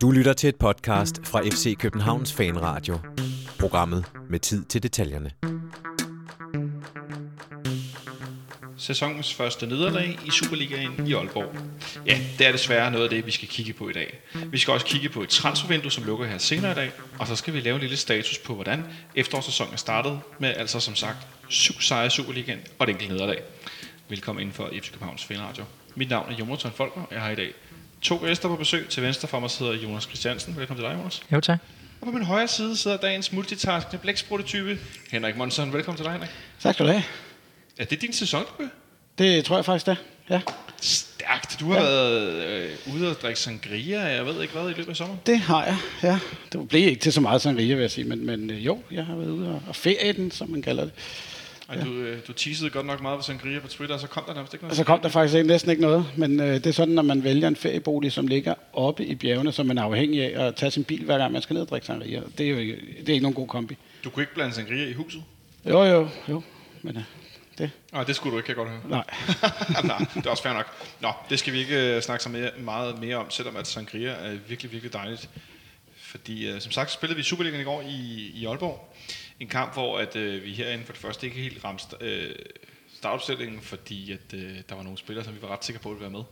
Du lytter til et podcast fra FC Københavns Fanradio. Programmet med tid til detaljerne. Sæsonens første nederlag i Superligaen i Aalborg. Ja, det er desværre noget af det, vi skal kigge på i dag. Vi skal også kigge på et transfervindue, som lukker her senere i dag, og så skal vi lave en lille status på, hvordan efterårssæsonen er startet med altså som sagt syv sejre i Superligaen og et enkelt nederlag. Velkommen inden for FC Københavns Fanradio. Mit navn er Jonathan Folker, og jeg har i dag to gæster på besøg. Til venstre for mig sidder Jonas Christiansen. Velkommen til dig, Jonas. Jo, tak. Og på min højre side sidder dagens multitaskende blæksprutte-type, Henrik Monson. Velkommen til dig, Henrik. Tak skal du have. Er det din sæson, Det tror jeg faktisk, det er. Ja. Stærkt. Du har ja. været øh, ude og drikke sangria, jeg ved ikke hvad, i løbet af sommeren. Det har jeg, ja. Det blev ikke til så meget sangria, vil jeg sige, men, men øh, jo, jeg har været ude og, og ferie den, som man kalder det. Ej, du, øh, du teasede godt nok meget på sangria på Twitter, og så kom der nærmest ikke noget. Og så kom der faktisk ikke, næsten ikke noget, men øh, det er sådan, når man vælger en feriebolig, som ligger oppe i bjergene, som man er afhængig af at tage sin bil, hver gang man skal ned og drikke sangria. Det er jo ikke, det er ikke nogen god kombi. Du kunne ikke blande sangria i huset? Jo, jo, jo. Men øh, det... Nej, det skulle du ikke, kan godt høre. Nej. Nej, det er også fair nok. Nå, det skal vi ikke øh, snakke så mere, meget mere om, selvom at sangria er virkelig, virkelig dejligt. Fordi, øh, som sagt, spillede vi Superligaen i går i, i Aalborg. En kamp, hvor at, øh, vi herinde for det første ikke helt ramte øh, startopstillingen, fordi at, øh, der var nogle spillere, som vi var ret sikre på ville være med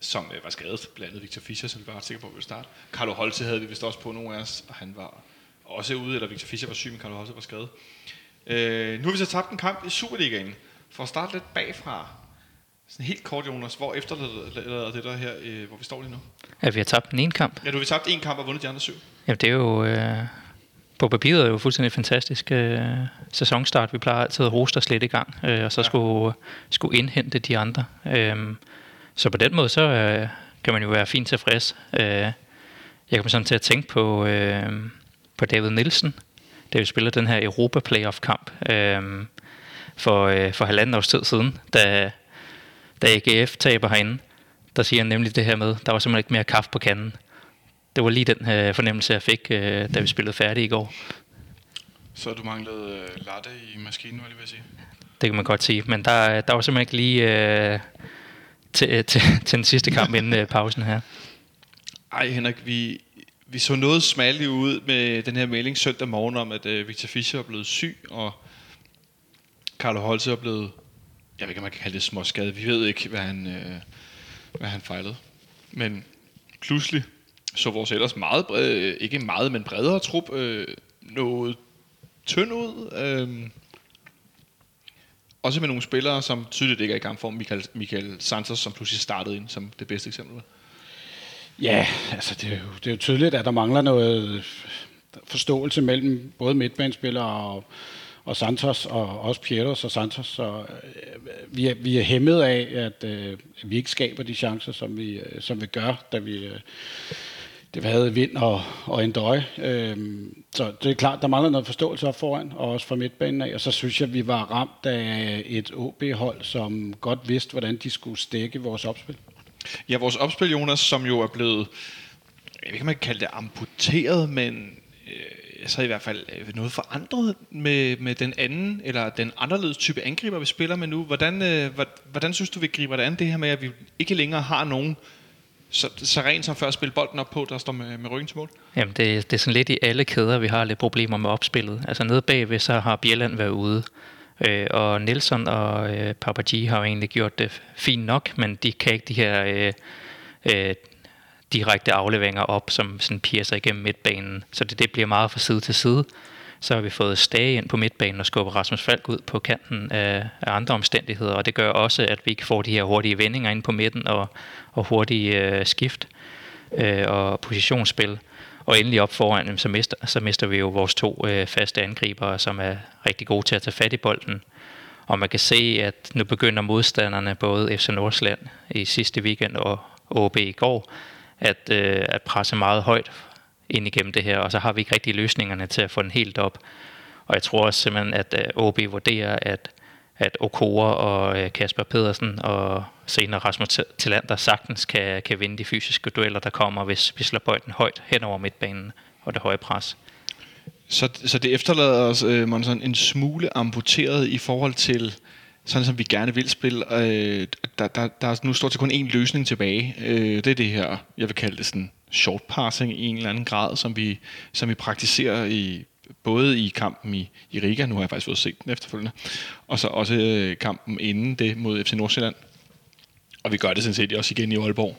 som øh, var skadet, blandt andet Victor Fischer, som vi var ret sikre på, at ville starte. Carlo Holte havde vi vist også på nogle af os, og han var også ude, eller Victor Fischer var syg, men Carlo Holte var skadet. Øh, nu har vi så tabt en kamp i Superligaen. For at starte lidt bagfra, sådan helt kort, Jonas, hvor efterlader det der her, øh, hvor vi står lige nu? Ja, vi har tabt den ene kamp. Ja, du har tabt en kamp og vundet de andre syv. Jamen, det er jo... Øh, på papiret er det jo fuldstændig fantastisk øh, sæsonstart. Vi plejer altid at rose slet i gang, øh, og så ja. skulle, skulle indhente de andre. Øh, så på den måde, så øh, kan man jo være fint tilfreds. Øh, jeg kommer sådan til at tænke på, øh, på David Nielsen, da vi spiller den her Europa Playoff kamp øh, for, øh, for halvanden års tid siden, da, da AGF taber herinde. Der siger han nemlig det her med, der var simpelthen ikke mere kaffe på kanden. Det var lige den øh, fornemmelse, jeg fik, øh, da vi spillede færdig i går. Så du manglede øh, latte i maskinen, var jeg lige sige? Det kan man godt sige, men der, der var simpelthen ikke lige øh, til, til, til den sidste kamp inden øh, pausen her. Ej Henrik, vi, vi så noget smalle ud med den her melding søndag morgen om, at øh, Victor Fischer er blevet syg, og Carlo Holse er blevet, jeg ved ikke, om man kan kalde det småskadet. Vi ved ikke, hvad han, øh, hvad han fejlede. Men pludselig så vores ellers meget, brede, øh, ikke meget, men bredere trup øh, noget tynd ud. Øh, også med nogle spillere, som tydeligt ikke er i kampform. Michael, Michael Santos, som pludselig startede ind som det bedste eksempel. Ja, altså det er, jo, det er jo tydeligt, at der mangler noget forståelse mellem både midtbanespillere og, og Santos, og også Pietros og Santos. Så øh, vi, er, vi er hæmmet af, at øh, vi ikke skaber de chancer, som vi, øh, som vi gør, da vi, øh, det havde vind og, og en døje. Øhm, så det er klart, der mangler noget forståelse op foran, og også fra midtbanen af. Og så synes jeg, vi var ramt af et OB-hold, som godt vidste, hvordan de skulle stikke vores opspil. Ja, vores opspil, Jonas, som jo er blevet, jeg ved ikke, man kan kalde det amputeret, men øh, så i hvert fald øh, noget forandret med, med den anden, eller den anderledes type angriber, vi spiller med nu. Hvordan, øh, hvordan synes du, vi griber det an, det her med, at vi ikke længere har nogen så, så rent som før at spille bolden op på, der står med, med ryggen til mål? Jamen, det, det er sådan lidt i alle kæder, vi har lidt problemer med opspillet. Altså nede bagved, så har Bjelland været ude. Øh, og Nelson og øh, Papaji har jo egentlig gjort det fint nok, men de kan ikke de her øh, øh, direkte afleveringer op, som sådan piercer igennem midtbanen. Så det, det bliver meget fra side til side. Så har vi fået Stage ind på midtbanen og skubber Rasmus Falk ud på kanten af, af andre omstændigheder, og det gør også, at vi ikke får de her hurtige vendinger ind på midten og, og hurtige øh, skift øh, og positionsspil. Og endelig op foran, så mister, så mister vi jo vores to øh, faste angribere, som er rigtig gode til at tage fat i bolden. Og man kan se, at nu begynder modstanderne, både FC Nordsjælland i sidste weekend og OB i går, at, øh, at presse meget højt ind igennem det her, og så har vi ikke rigtig løsningerne til at få den helt op. Og jeg tror også simpelthen, at øh, OB vurderer, at, at Okora og øh, Kasper Pedersen og senere Rasmus Tillander sagtens kan, kan vinde de fysiske dueller, der kommer, hvis vi slår bolden højt hen over midtbanen og det høje pres. Så, så det efterlader os, øh, man sådan en smule amputeret i forhold til sådan som vi gerne vil spille. Øh, der, der, der er nu stort set kun én løsning tilbage. Øh, det er det her, jeg vil kalde det sådan short passing i en eller anden grad, som vi, som vi praktiserer i både i kampen i, i Riga, nu har jeg faktisk fået set den efterfølgende, og så også øh, kampen inden det mod FC Nordsjælland. Og vi gør det sådan set også igen i Aalborg.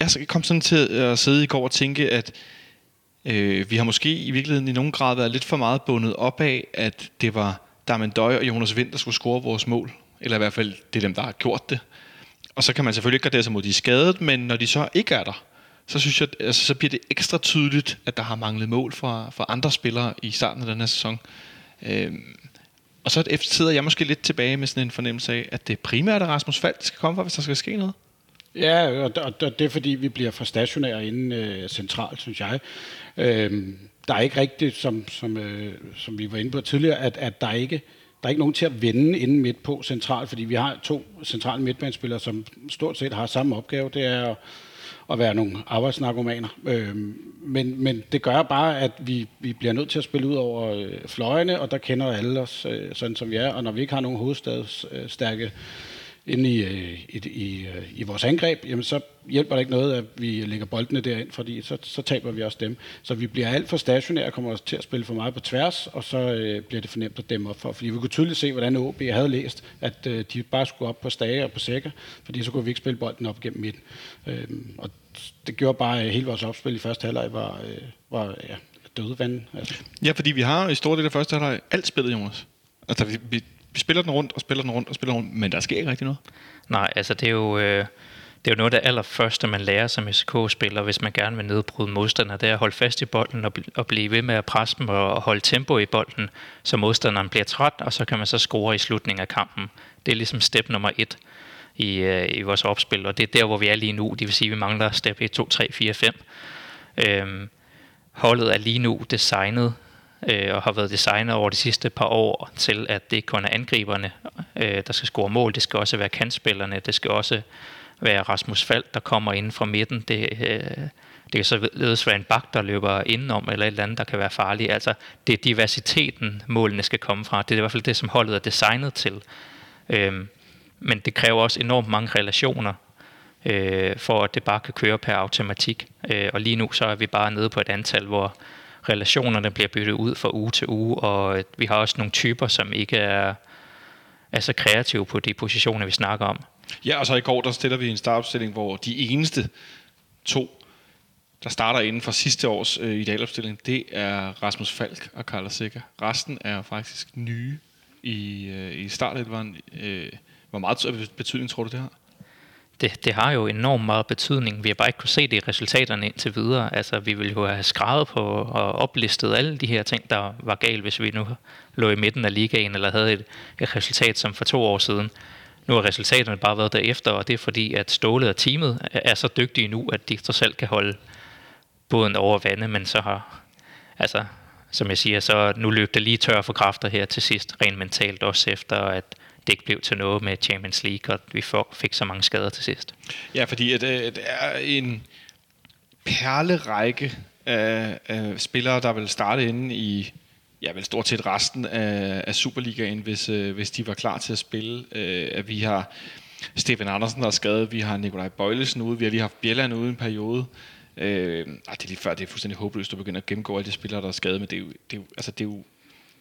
Jeg kom sådan til at sidde i går og tænke, at øh, vi har måske i virkeligheden i nogen grad været lidt for meget bundet op af, at det var Darmen Døj og Jonas Vind, der skulle score vores mål. Eller i hvert fald, det er dem, der har gjort det. Og så kan man selvfølgelig ikke gardere sig mod de skadet, men når de så ikke er der, så synes jeg, altså, så bliver det ekstra tydeligt, at der har manglet mål fra, fra andre spillere i starten af den her sæson. Øhm, og så efter sidder jeg måske lidt tilbage med sådan en fornemmelse af, at det primært er Rasmus Falk, der skal komme fra, hvis der skal ske noget. Ja, og, og, og det er fordi, vi bliver for stationære inde øh, centralt, synes jeg. Øhm, der er ikke rigtigt, som, som, øh, som vi var inde på tidligere, at, at der er ikke der er ikke nogen til at vende inden midt på centralt, fordi vi har to centrale midtbanespillere, som stort set har samme opgave. Det er at, at være nogle arbejdsnarkomaner. Øh, men, men det gør bare, at vi, vi bliver nødt til at spille ud over øh, fløjene, og der kender alle os, øh, sådan som vi er. Og når vi ikke har nogen hovedstadsstærke øh, inde i, øh, i, i, øh, i vores angreb, jamen så hjælper det ikke noget, at vi lægger boldene derind, fordi så, så taber vi også dem. Så vi bliver alt for stationære og kommer til at spille for meget på tværs, og så øh, bliver det for nemt at dæmme op for. Fordi vi kunne tydeligt se, hvordan OB havde læst, at øh, de bare skulle op på stage og på sækker, fordi så kunne vi ikke spille bolden op gennem midten. Øh, og det gjorde bare, at hele vores opspil i første halvleg var, øh, var ja, døde vand. Altså. Ja, fordi vi har i store del af første halvleg alt spillet, Jonas. Altså, vi, vi, vi spiller den rundt og spiller den rundt og spiller den rundt, men der sker ikke rigtig noget. Nej, altså det er jo... Øh det er jo noget af det allerførste, man lærer som SK-spiller, hvis man gerne vil nedbryde modstanderen. det er at holde fast i bolden og, og blive ved med at presse dem og holde tempo i bolden, så modstanderen bliver træt, og så kan man så score i slutningen af kampen. Det er ligesom step nummer et i, øh, i vores opspil, og det er der, hvor vi er lige nu. Det vil sige, at vi mangler step 1, 2, 3, 4, 5. Øhm, holdet er lige nu designet øh, og har været designet over de sidste par år til, at det ikke kun er angriberne, øh, der skal score mål. Det skal også være kantspillerne. Det skal også være Rasmus Fald, der kommer ind fra midten. Det, øh, det kan så ledes være en bak, der løber indenom, eller et eller andet, der kan være farligt. Altså, det er diversiteten, målene skal komme fra. Det er i hvert fald det, som holdet er designet til. Øhm, men det kræver også enormt mange relationer, øh, for at det bare kan køre per automatik. Øh, og lige nu så er vi bare nede på et antal, hvor relationerne bliver byttet ud fra uge til uge, og øh, vi har også nogle typer, som ikke er, er så kreative på de positioner, vi snakker om. Ja, og så i går, der stiller vi en startopstilling, hvor de eneste to, der starter inden for sidste års øh, idealopstilling, det er Rasmus Falk og Karl Sikker. Resten er faktisk nye i, øh, i startelveren. Øh, hvor meget betydning tror du, det har? Det, det har jo enormt meget betydning. Vi har bare ikke kunne se det i resultaterne indtil videre. Altså, vi ville jo have skrevet på og oplistet alle de her ting, der var galt, hvis vi nu lå i midten af ligaen, eller havde et, et resultat som for to år siden. Nu har resultaterne bare været derefter, og det er fordi, at Ståle og teamet er så dygtige nu, at de trods alt kan holde båden over vandet, men så har, altså, som jeg siger, så nu løb det lige tør for kræfter her til sidst, rent mentalt også efter, at det ikke blev til noget med Champions League, og vi fik så mange skader til sidst. Ja, fordi at, øh, det er en perlerække af, af spillere, der vil starte inde i ja, vel stort set resten af, af Superligaen, hvis, øh, hvis de var klar til at spille. Øh, at vi har Steven Andersen, der er skadet, vi har Nikolaj Bøjlesen ude, vi har lige haft Bjelland ude en periode. Øh, det er lige før, det er fuldstændig håbløst at begynde at gennemgå alle de spillere, der er skadet, men det er jo, det er jo, altså, det er jo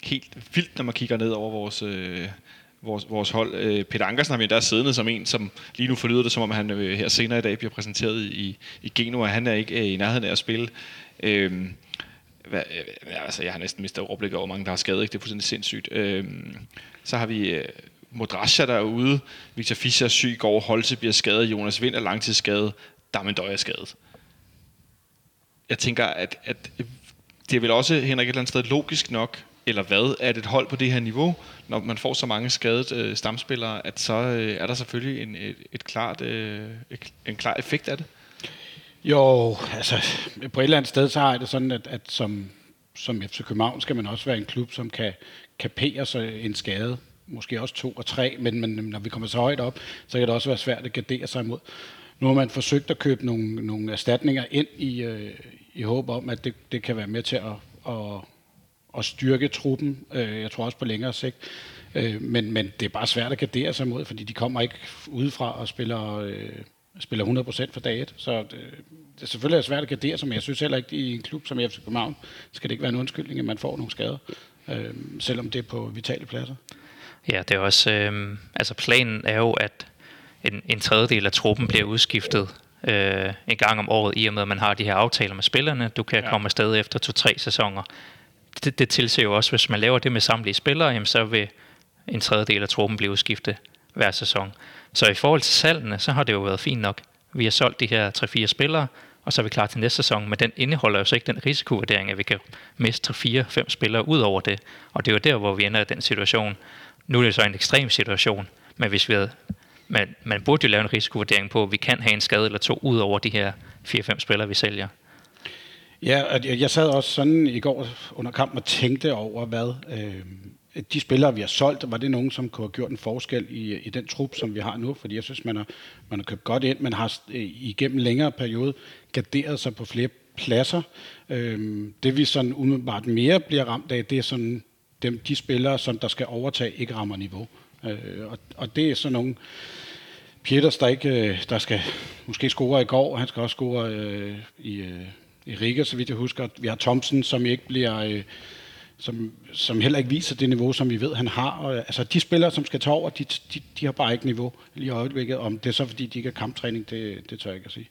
helt vildt, når man kigger ned over vores, øh, vores, vores hold. Øh, Peter Ankersen har vi endda siddende som en, som lige nu forlyder det, som om han øh, her senere i dag bliver præsenteret i, i Genua. Han er ikke øh, i nærheden af at spille. Øhm, øh, hvad, øh, altså, jeg har næsten mistet overblik over, hvor mange der har skadet. Ikke? Det er fuldstændig sindssygt. Øh, så har vi øh, Modrasja derude. Victor Fischer er syg i går. Holse bliver skadet. Jonas Vind er langtidsskadet. Damendøj er skadet. Jeg tænker, at, at det er vel også, Henrik, et eller andet sted logisk nok, eller hvad, at et hold på det her niveau, når man får så mange skadede øh, stamspillere, at så øh, er der selvfølgelig en, et, et klart, øh, et, en klar effekt af det? Jo, altså på et eller andet sted, så har jeg det sådan, at, at som, som FC København skal man også være en klub, som kan kapere sig en skade. Måske også to og tre, men, men når vi kommer så højt op, så kan det også være svært at gardere sig imod. Nu har man forsøgt at købe nogle, nogle erstatninger ind i, øh, i håb om, at det, det kan være med til at, at, at styrke truppen. Øh, jeg tror også på længere sigt, Øh, men, men det er bare svært at gardere sig mod, fordi de kommer ikke udefra og spiller, øh, spiller 100% for dag et. Så det, det er selvfølgelig svært at gardere sig, men jeg synes heller ikke, i en klub som FC København skal det ikke være en undskyldning, at man får nogle skader, øh, selvom det er på vitale pladser. Ja, det er også, øh, altså planen er jo, at en, en tredjedel af truppen bliver udskiftet øh, en gang om året, i og med at man har de her aftaler med spillerne. Du kan ja. komme afsted efter to-tre sæsoner. Det, det tilser jo også, hvis man laver det med samtlige spillere, jamen, så vil en tredjedel af truppen blive udskiftet hver sæson. Så i forhold til salgene, så har det jo været fint nok. Vi har solgt de her 3-4 spillere, og så er vi klar til næste sæson, men den indeholder jo så ikke den risikovurdering, at vi kan miste 3-4-5 spillere ud over det. Og det er jo der, hvor vi ender i den situation. Nu er det så en ekstrem situation, men hvis vi havde man, man burde jo lave en risikovurdering på, at vi kan have en skade eller to ud over de her 4-5 spillere, vi sælger. Ja, jeg sad også sådan i går under kampen og tænkte over, hvad øh, de spillere, vi har solgt, var det nogen, som kunne have gjort en forskel i, i den trup, som vi har nu? Fordi jeg synes, man har, man har købt godt ind, men har øh, igennem længere periode garderet sig på flere pladser. Øh, det vi sådan umiddelbart mere bliver ramt af, det er sådan dem, de spillere, som der skal overtage, ikke rammer niveau. Øh, og, og det er sådan nogle... Pieters, der, ikke, øh, der skal måske score i går, han skal også score øh, i, øh, i Riga, så vidt jeg husker. Vi har Thompson, som ikke bliver... Øh, som, som heller ikke viser det niveau, som vi ved, han har. Og, øh, altså, de spillere, som skal tage over, de, de, de har bare ikke niveau lige i øjeblikket. Om det er så, fordi de ikke har kamptræning, det, det tør jeg ikke at sige.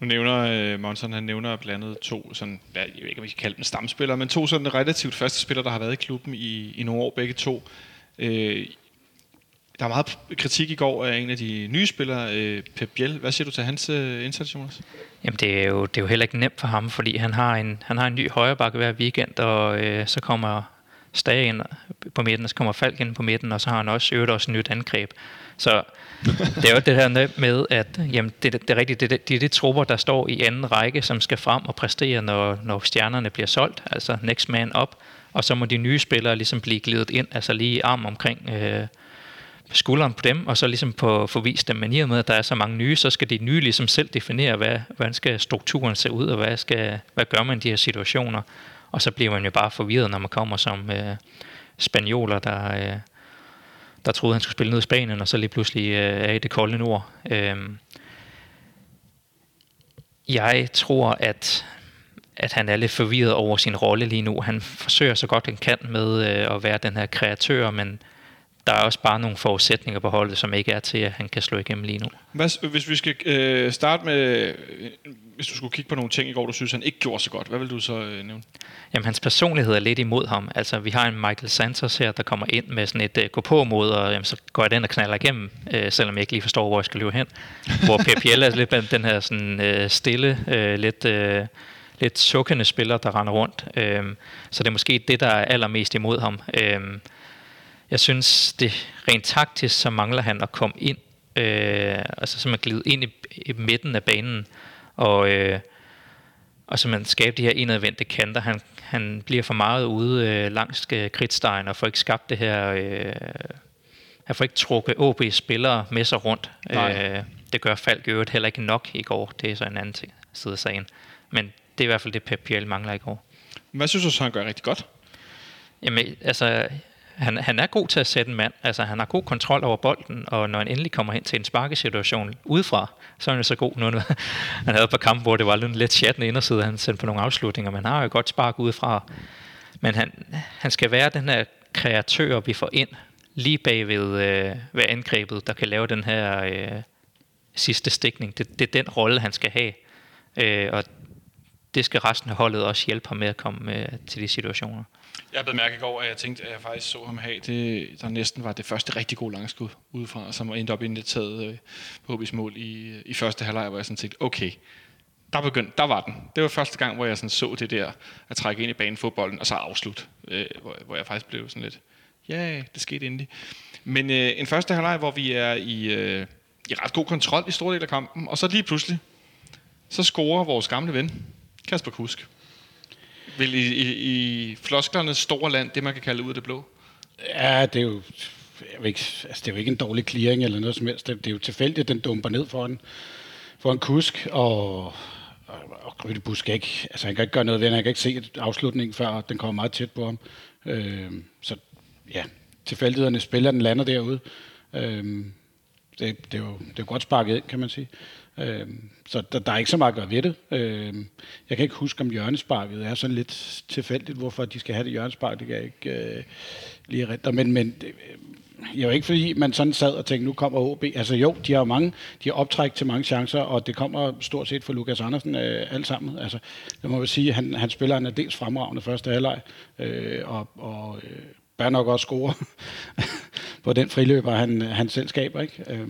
Nu nævner øh, uh, Monson, han nævner blandt andet to, sådan, jeg ved ikke, om vi kan kalde dem stamspillere, men to sådan relativt første spillere, der har været i klubben i, i nogle år, begge to. Uh, der var meget kritik i går af en af de nye spillere, øh, Pep Biel. Hvad siger du til hans øh, indsats, Jonas? Jamen, det er, jo, det er jo heller ikke nemt for ham, fordi han har en, han har en ny højrebakke hver weekend, og øh, så kommer Stage ind på midten, og så kommer Falk ind på midten, og så har han også øvet også et nyt angreb. Så det er jo det her med, at jamen, det, det, det er rigtigt, det, det, det er de trupper, der står i anden række, som skal frem og præstere, når, når stjernerne bliver solgt, altså next man up, og så må de nye spillere ligesom blive glidet ind, altså lige i arm omkring øh, skulderen på dem, og så ligesom på forvise dem. Men i og med, at der er så mange nye, så skal de nye ligesom selv definere, hvad, hvordan skal strukturen se ud, og hvad, skal, hvad gør man i de her situationer. Og så bliver man jo bare forvirret, når man kommer som øh, spanioler, der, øh, der troede, han skulle spille ned i Spanien, og så lige pludselig øh, er i det kolde nord. Øh, jeg tror, at at han er lidt forvirret over sin rolle lige nu. Han forsøger så godt han kan med øh, at være den her kreatør, men der er også bare nogle forudsætninger på holdet, som ikke er til, at han kan slå igennem lige nu. Hvad, hvis vi skal øh, starte med, øh, hvis du skulle kigge på nogle ting i går, du synes, han ikke gjorde så godt, hvad vil du så øh, nævne? Jamen, hans personlighed er lidt imod ham. Altså, vi har en Michael Santos her, der kommer ind med sådan et øh, gå på mod, og jamen, så går jeg den og knaller igennem, øh, selvom jeg ikke lige forstår, hvor jeg skal løbe hen. Hvor Pep er lidt den her sådan, øh, stille, øh, lidt... Øh, lidt sukkende spiller, der render rundt. Øh, så det er måske det, der er allermest imod ham. Øh, jeg synes, det rent taktisk, så mangler han at komme ind, øh, altså så man glide ind i, i midten af banen, og, øh, og så man skabe de her indadvendte kanter. Han, han bliver for meget ude øh, langs øh, kridtstegen, og får ikke skabt det her... Øh, han får ikke trukket OB spillere med sig rundt. Øh, det gør Falk øvrigt heller ikke nok i går. Det er så en anden side af sagen. Men det er i hvert fald det, Pep Biel mangler i går. Hvad synes du så, han gør rigtig godt? Jamen, altså, han, han er god til at sætte en mand. Altså, han har god kontrol over bolden, og når han endelig kommer hen til en sparkesituation udefra, så er han jo så god. Nu, han havde et par kampe, hvor det var lidt chattende inderside, han sendte på nogle afslutninger, men han har jo godt spark udefra. Men han, han skal være den her kreatør, vi får ind lige bag ved, øh, ved angrebet, der kan lave den her øh, sidste stikning. Det, det er den rolle, han skal have. Øh, og det skal resten af holdet også hjælpe ham med at komme øh, til de situationer. Jeg blev mærke i går, at jeg tænkte, at jeg faktisk så ham have det, der næsten var det første rigtig gode langskud udefra, som endte op indtaget øh, på HB's mål i, øh, i første halvleg, hvor jeg sådan tænkte, okay, der, begyndte, der var den. Det var første gang, hvor jeg sådan så det der, at trække ind i banen fodbolden, og så afslut, øh, hvor, hvor jeg faktisk blev sådan lidt, ja, yeah, det skete endelig. Men øh, en første halvleg, hvor vi er i, øh, i ret god kontrol i store del af kampen, og så lige pludselig, så scorer vores gamle ven, Kasper Kusk. Vil i, i, i flosklernes store land, det man kan kalde ud af det blå? Ja, det er jo, jeg ikke, altså det er jo ikke en dårlig clearing eller noget som helst. Det, det er jo tilfældigt, at den dumper ned for en, for en kusk, og, og, og Grødebus ikke, altså han kan ikke gøre noget ved Han kan ikke se afslutningen, før den kommer meget tæt på ham. Øh, så ja, tilfældighederne spiller, den lander derude. Øh, det, det, er jo, det er jo godt sparket ind, kan man sige. Øh, så der, der er ikke så meget at gøre ved det. Øh, jeg kan ikke huske, om hjørnesparket er sådan lidt tilfældigt, hvorfor de skal have det hjørnespark. Det kan jeg ikke øh, lige rette. Men, men det, jo ikke fordi man sådan sad og tænkte, nu kommer OB. Altså jo, de har mange, de har optræk til mange chancer, og det kommer stort set for Lukas Andersen øh, alt sammen. Altså, det må man sige, han, han spiller en dels fremragende første halvleg, øh, og, og øh, bør nok også score på den friløber, han, han selv skaber. Ikke? Øh,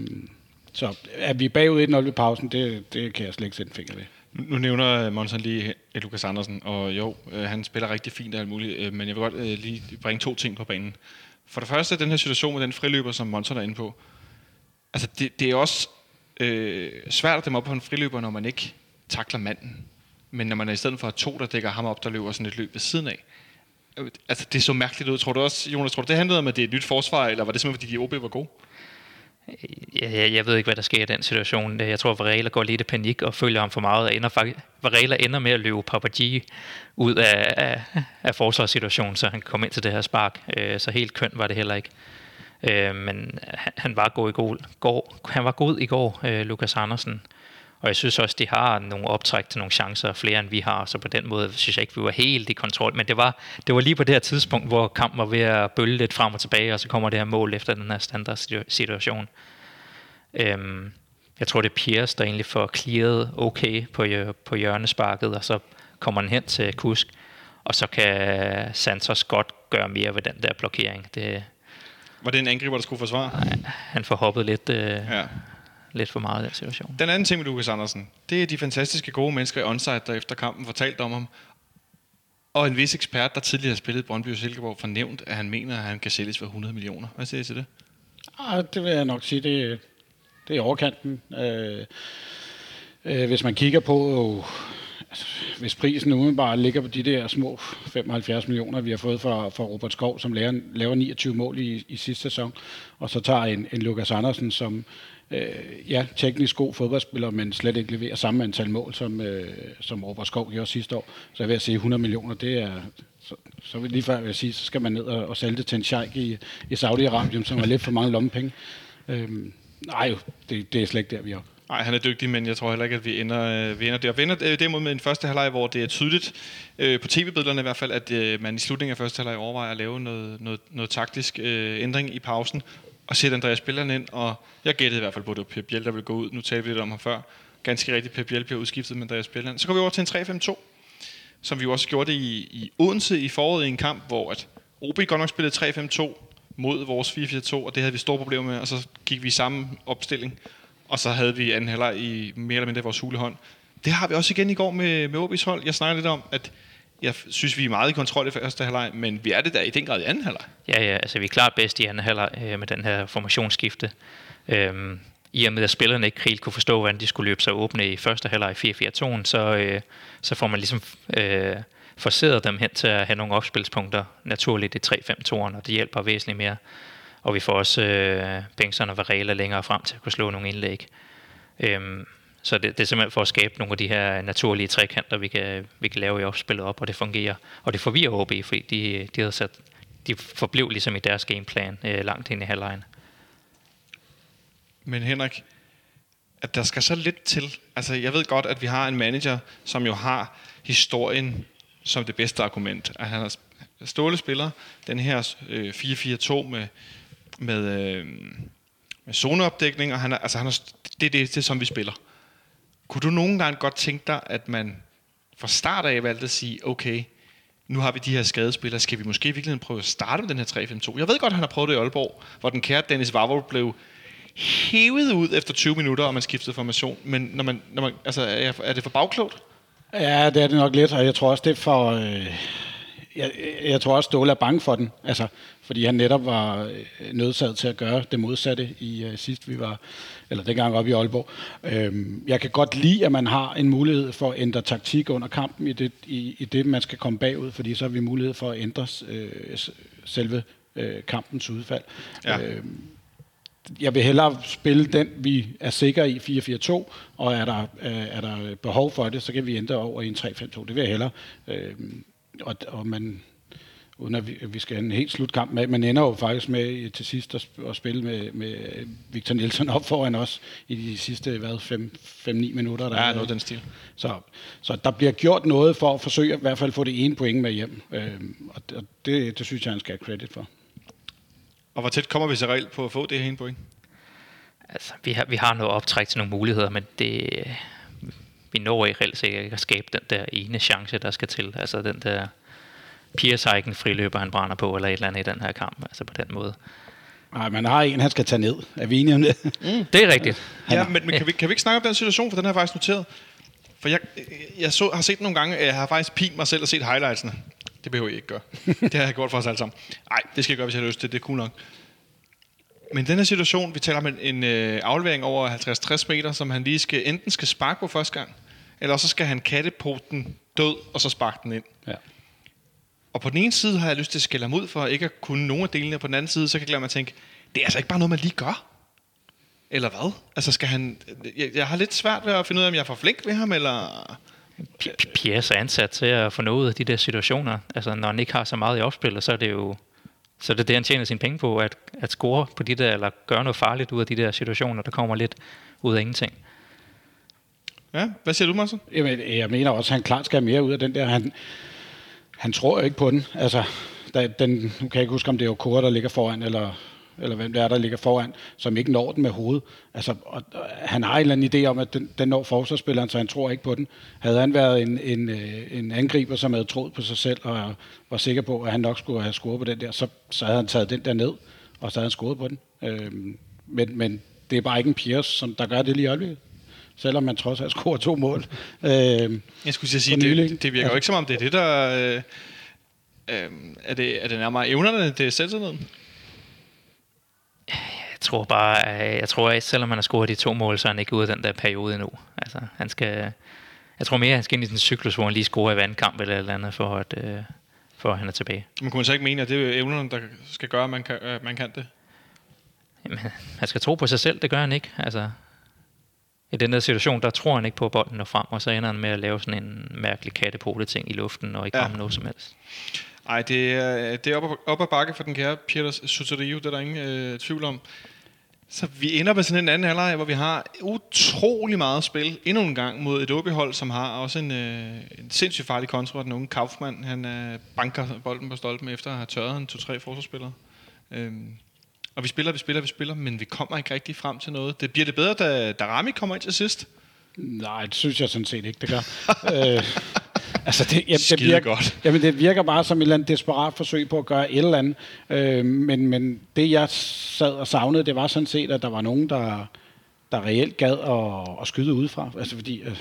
så er vi bagud 1-0 ved pausen, det, det kan jeg slet ikke sætte en finger ved. Nu nævner Monsen lige Lukas Andersen, og jo, øh, han spiller rigtig fint og alt muligt, øh, men jeg vil godt øh, lige bringe to ting på banen. For det første, den her situation med den friløber, som Monsen er inde på, altså det, det er også øh, svært at dem op på en friløber, når man ikke takler manden. Men når man er i stedet for to, der dækker ham op, der løber sådan et løb ved siden af. Altså, det så mærkeligt ud. Tror du også, Jonas, tror du, det handlede om, at det er et nyt forsvar, eller var det simpelthen, fordi de OB var gode? Jeg, jeg ved ikke, hvad der sker i den situation. Jeg tror, at Varela går lidt i panik og følger ham for meget. Og ender faktisk, Varela ender med at løbe Papaji ud af, af, af forsvarssituationen, så han kom ind til det her spark. Øh, så helt kønt var det heller ikke. Øh, men han var god i går. Han var god i går, øh, Lukas Andersen. Og jeg synes også, de har nogle optræk til nogle chancer, flere end vi har, så på den måde synes jeg ikke, vi var helt i kontrol. Men det var, det var lige på det her tidspunkt, hvor kampen var ved at bølge lidt frem og tilbage, og så kommer det her mål efter den her standard situation. Øhm, jeg tror, det er Piers, der egentlig får clearet okay på, på hjørnesparket, og så kommer han hen til Kusk, og så kan Santos godt gøre mere ved den der blokering. Det, var det en angriber, der skulle forsvare? Nej, han får hoppet lidt, øh, ja lidt for meget i den situation. Den anden ting med Lukas Andersen, det er de fantastiske gode mennesker i onsite, der efter kampen fortalt om ham. Og en vis ekspert, der tidligere har spillet Brøndby og Silkeborg, fornævnt, at han mener, at han kan sælges for 100 millioner. Hvad siger I til det? Ah, det vil jeg nok sige, det, det er overkanten. Øh, øh, hvis man kigger på, øh, altså, hvis prisen umiddelbart ligger på de der små 75 millioner, vi har fået fra, fra Robert Skov, som laver, laver 29 mål i, i sidste sæson, og så tager en, en Lukas Andersen, som øh, ja, teknisk god fodboldspiller, men slet ikke leverer samme antal mål, som, øh, som Robert Skov gjorde sidste år. Så jeg vil sige, 100 millioner, det er... Så, så vil lige før jeg sige, så skal man ned og, og sælge det til en sheik i, i Saudi-Arabien, som har lidt for mange lommepenge. Øhm, nej, det, det er slet ikke der, vi er Nej, han er dygtig, men jeg tror heller ikke, at vi ender, øh, vi ender der. Vi ender øh, derimod med en første halvleg, hvor det er tydeligt, øh, på tv-billederne i hvert fald, at øh, man i slutningen af første halvleg overvejer at lave noget, noget, noget taktisk øh, ændring i pausen, og sætte Andreas Bjelland ind, og jeg gættede i hvert fald på, at det var Per Biel, der ville gå ud. Nu talte vi lidt om ham før. Ganske rigtigt, Per Biel bliver udskiftet med Andreas Spilleren. Så går vi over til en 3-5-2, som vi jo også gjorde det i, i Odense i foråret i en kamp, hvor at OB godt nok spillede 3-5-2 mod vores 4-4-2, og det havde vi store problemer med, og så gik vi i samme opstilling, og så havde vi anden halvleg i mere eller mindre vores hulehånd. Det har vi også igen i går med, med OB's hold. Jeg snakker lidt om, at jeg synes, vi er meget i kontrol i første halvleg, men vi er det der i den grad i anden halvleg. Ja, ja, altså vi er klart bedst i anden halvleg øh, med den her formationsskifte. Øhm, I og med, at spillerne ikke helt kunne forstå, hvordan de skulle løbe sig åbne i første halvleg i 4-4-2'en, så, øh, så får man ligesom øh, forceret dem hen til at have nogle opspilspunkter naturligt i 3-5-2'eren, og det hjælper væsentligt mere. Og vi får også øh, Bengtsson og Varela længere frem til at kunne slå nogle indlæg. Øhm, så det, det er simpelthen for at skabe nogle af de her naturlige trekanter, vi kan, vi kan lave i opspillet op, og det fungerer. Og det forvirrer OB, fordi de, de, havde sat, de forblev ligesom i deres gameplan øh, langt ind i halvlejen. Men Henrik, at der skal så lidt til. Altså, jeg ved godt, at vi har en manager, som jo har historien som det bedste argument. At han er ståle spiller, den her øh, 4-4-2 med, med, øh, med zoneopdækning, og han er, altså, han er, det er det, det, som vi spiller. Kunne du nogle gange godt tænke dig, at man fra start af valgte at sige, okay, nu har vi de her skadespillere, skal vi måske i virkeligheden prøve at starte med den her 3-5-2? Jeg ved godt, at han har prøvet det i Aalborg, hvor den kære Dennis Vavro blev hævet ud efter 20 minutter, og man skiftede formation. Men når man, når man, altså, er det for bagklogt? Ja, det er det nok lidt, og jeg tror også, det er for... Øh, jeg, jeg tror også, Ståle er bange for den, altså, fordi han netop var øh, nødsaget til at gøre det modsatte i uh, sidst vi var, eller dengang op i Aalborg. Øhm, jeg kan godt lide, at man har en mulighed for at ændre taktik under kampen i det, i, i det man skal komme bagud, fordi så har vi mulighed for at ændre øh, selve øh, kampens udfald. Ja. Øhm, jeg vil hellere spille den, vi er sikre i 4-4-2, og er der, øh, er der behov for det, så kan vi ændre over i en 3-5-2. Det vil jeg hellere. Øh, og, og man, uden at vi, vi skal have en helt slutkamp med. Man ender jo faktisk med til sidst at, at spille med, med Victor Nielsen op foran os i de sidste 5-9 minutter. Der Ja, er noget af den stil. Så, så der bliver gjort noget for at forsøge at i hvert fald få det ene point med hjem. Øhm, og det, og det, det synes jeg, han skal have credit for. Og hvor tæt kommer vi så reelt på at få det her ene point? Altså, vi har, vi har noget optræk til nogle muligheder, men det, vi når ikke reelt sikkert ikke at skabe den der ene chance, der skal til. Altså den der Pierseiken friløber, han brænder på, eller et eller andet i den her kamp. Altså på den måde. Nej, man har en, han skal tage ned. Er vi enige om det? Mm. Det er rigtigt. Ja, men, men kan, vi, kan vi ikke snakke om den situation, for den har jeg faktisk noteret. For jeg, jeg så, har set nogle gange, jeg har faktisk pint mig selv og set highlightsene. Det behøver jeg ikke gøre. Det har jeg gjort for os alle sammen. Nej, det skal jeg gøre, hvis jeg har lyst til det. Det er cool nok. Men den her situation, vi taler om en, en øh, aflevering over 50-60 meter, som han lige skal, enten skal sparke på første gang, eller så skal han katte på den død, og så sparke den ind. Ja. Og på den ene side har jeg lyst til at skælde ham ud for ikke at kunne nogen af delene, og på den anden side, så kan jeg glemme at tænke, det er altså ikke bare noget, man lige gør. Eller hvad? Altså skal han... Jeg, jeg har lidt svært ved at finde ud af, om jeg er for flink ved ham, eller... P- Piers er ansat til at få noget af de der situationer. Altså når han ikke har så meget i opspillet, så er det jo så det er det, han tjener sine penge på, at, at score på de der, eller gøre noget farligt ud af de der situationer, der kommer lidt ud af ingenting. Ja, hvad siger du, Martin? Jamen, jeg mener også, at han klart skal have mere ud af den der. Han, han tror jo ikke på den. Altså, der, den, nu kan jeg ikke huske, om det er Okura, der ligger foran, eller, eller hvem det er, der ligger foran, som ikke når den med hovedet. Altså, og, og, han har en eller anden idé om, at den, den når forsvarsspilleren, så han tror ikke på den. Havde han været en, en, øh, en angriber, som havde troet på sig selv, og var sikker på, at han nok skulle have scoret på den der, så, så havde han taget den der ned, og så havde han scoret på den. Øhm, men, men det er bare ikke en Piers, som der gør det lige i øjeblikket selvom man trods alt scorer to mål. Øh, jeg skulle sige, det, det virker jo ikke som om, det er det, der... Øh, øh, er, det, er det nærmere evnerne, det er selvtilliden? Jeg tror bare, jeg tror, at selvom han har scoret de to mål, så er han ikke ude af den der periode endnu. Altså, han skal, jeg tror mere, at han skal ind i den cyklus, hvor han lige scorer i vandkamp eller et eller andet, for at, øh, for at han er tilbage. Man kunne så ikke mene, at det er evnerne, der skal gøre, at man kan, at man kan det? Jamen, han skal tro på sig selv, det gør han ikke. Altså, i den der situation, der tror han ikke på, at bolden når frem, og så ender han med at lave sådan en mærkelig kattepote ting i luften, og ikke ja. komme noget som helst. Nej, det er, det er op, op ad bakke for den kære Peter Soterio, det er der ingen øh, tvivl om. Så vi ender med sådan en anden halvleg, hvor vi har utrolig meget spil endnu en gang mod et OB-hold, som har også en, øh, en sindssygt farlig kontra. Den unge Kaufmann, han øh, banker bolden på stolpen efter at have tørret en to-tre forsvarsspillere. Øhm, og vi spiller, vi spiller, vi spiller, men vi kommer ikke rigtig frem til noget. Det bliver det bedre, da, da Rami kommer ind til sidst? Nej, det synes jeg sådan set ikke, det gør. øh, altså det, jamen, det virker, godt. Jamen, det virker bare som et eller andet desperat forsøg på at gøre et eller andet. Øh, men, men det, jeg sad og savnede, det var sådan set, at der var nogen, der, der reelt gad at, at skyde udefra. Altså fordi... Øh,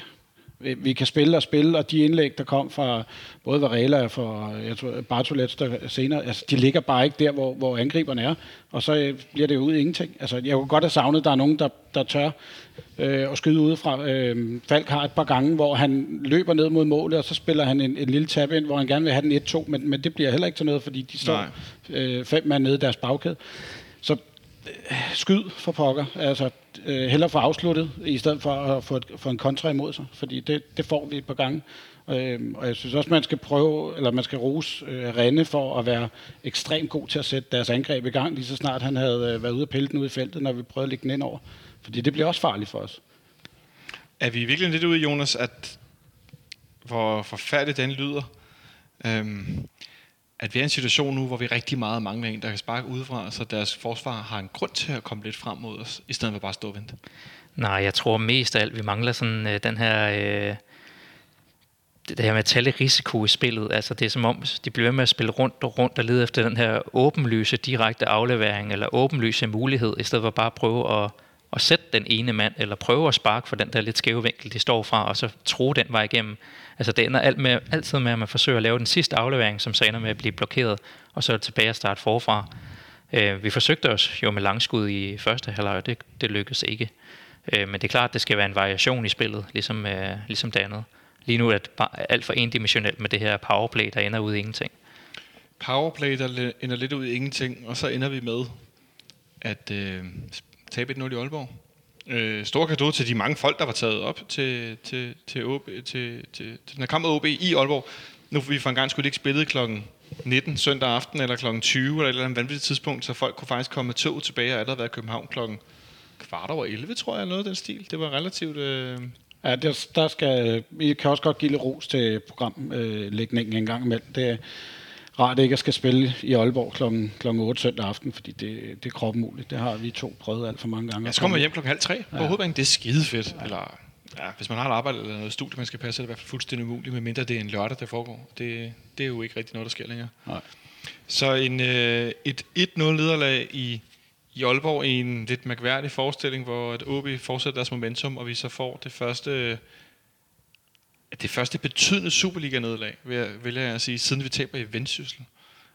vi kan spille og spille, og de indlæg, der kom fra både Varela og fra jeg tror, Bartolets der senere, altså, de ligger bare ikke der, hvor, hvor angriberne er, og så øh, bliver det jo ud ingenting. Altså, jeg kunne godt have savnet, at der er nogen, der, der tør øh, at skyde udefra. Øh, Falk har et par gange, hvor han løber ned mod målet, og så spiller han en, en lille tab ind, hvor han gerne vil have den 1-2, men, men det bliver heller ikke til noget, fordi de står øh, fem mand nede i deres bagkæde. Skyd for pokker. Altså, øh, hellere få afsluttet, i stedet for at få, et, få en kontra imod sig, fordi det, det får vi et par gange. Øh, og jeg synes også, man skal prøve, eller man skal rose øh, Renne for at være ekstremt god til at sætte deres angreb i gang, lige så snart han havde øh, været ude og pille den ud i feltet, når vi prøvede at lægge den ind over. Fordi det bliver også farligt for os. Er vi virkelig lidt ude, Jonas, at hvor forfærdeligt den lyder, øhm, at vi er i en situation nu, hvor vi rigtig meget mangler en, der kan sparke udefra, så deres forsvar har en grund til at komme lidt frem mod os, i stedet for bare at stå og vente? Nej, jeg tror mest af alt, vi mangler sådan øh, den her... Øh, det her med at tale risiko i spillet. Altså det er som om, de bliver med at spille rundt og rundt og lede efter den her åbenlyse direkte aflevering, eller åbenlyse mulighed, i stedet for bare at prøve at, at sætte den ene mand, eller prøve at sparke for den der lidt skæve vinkel, de står fra, og så tro den vej igennem. Altså det ender alt med, altid med, at man forsøger at lave den sidste aflevering, som så ender med at blive blokeret, og så er det tilbage at starte forfra. Øh, vi forsøgte os jo med langskud i første halvleg, og det, det lykkedes ikke. Øh, men det er klart, at det skal være en variation i spillet, ligesom, øh, ligesom det andet. Lige nu er det bare alt for endimensionelt med det her powerplay, der ender ud i ingenting. Powerplay, der ender lidt ud i ingenting, og så ender vi med at øh, tabe 1-0 i Aalborg. Øh, stor kado til de mange folk, der var taget op til, til, til, OB, til, til, til den her kamp OB i Aalborg. Nu vi for en gang skulle ikke spillet klokken 19 søndag aften, eller kl. 20, eller et eller andet vanvittigt tidspunkt, så folk kunne faktisk komme med tog tilbage, og allerede være i København klokken kvart over 11, tror jeg, noget af den stil. Det var relativt... Øh, Ja, der, der skal, I kan også godt give lidt ros til programlægningen en gang imellem. Det rart ikke at skal spille i Aalborg kl. kl. 8 søndag aften, fordi det, det er kroppen muligt. Det har vi to prøvet alt for mange gange. ja, så kommer hjem klokken halv tre på ja. hovedbanen. Det er skide fedt. Ja. Eller, ja, hvis man har et arbejde eller noget studie, man skal passe, er det i hvert fald fuldstændig umuligt, medmindre det er en lørdag, der foregår. Det, det er jo ikke rigtig noget, der sker længere. Nej. Så en, øh, et 1-0 lederlag i, i Aalborg i en lidt mærkværdig forestilling, hvor at OB fortsætter deres momentum, og vi så får det første det første betydende Superliga-nederlag, vil jeg, vil jeg sige, siden vi taber i Vendsyssel.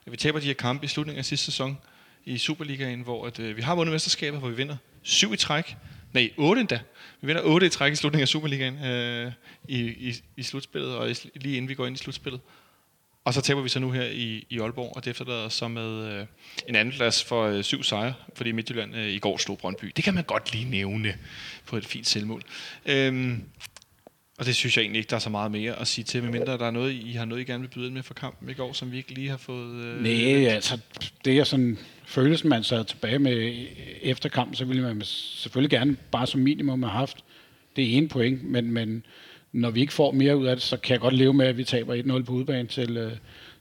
Vi taber de her kampe i slutningen af sidste sæson i Superligaen, hvor at, øh, vi har vundet mesterskabet, hvor vi vinder syv i træk. Nej, otte endda. Vi vinder otte i træk i slutningen af Superligaen øh, i, i, i slutspillet, og i, lige inden vi går ind i slutspillet. Og så taber vi så nu her i, i Aalborg, og det efterlader os så med øh, en anden plads for øh, syv sejre, fordi Midtjylland øh, i går slog Brøndby. Det kan man godt lige nævne på et fint selvmål. Øh, og det synes jeg egentlig ikke, der er så meget mere at sige til, medmindre der er noget, I har noget, I gerne vil byde ind med for kampen i går, som vi ikke lige har fået... Øh, Nej, altså, det er sådan følelsen, man sad tilbage med efter kampen, så ville man selvfølgelig gerne bare som minimum have haft det ene point, men, men når vi ikke får mere ud af det, så kan jeg godt leve med, at vi taber 1-0 på udbanen til, øh,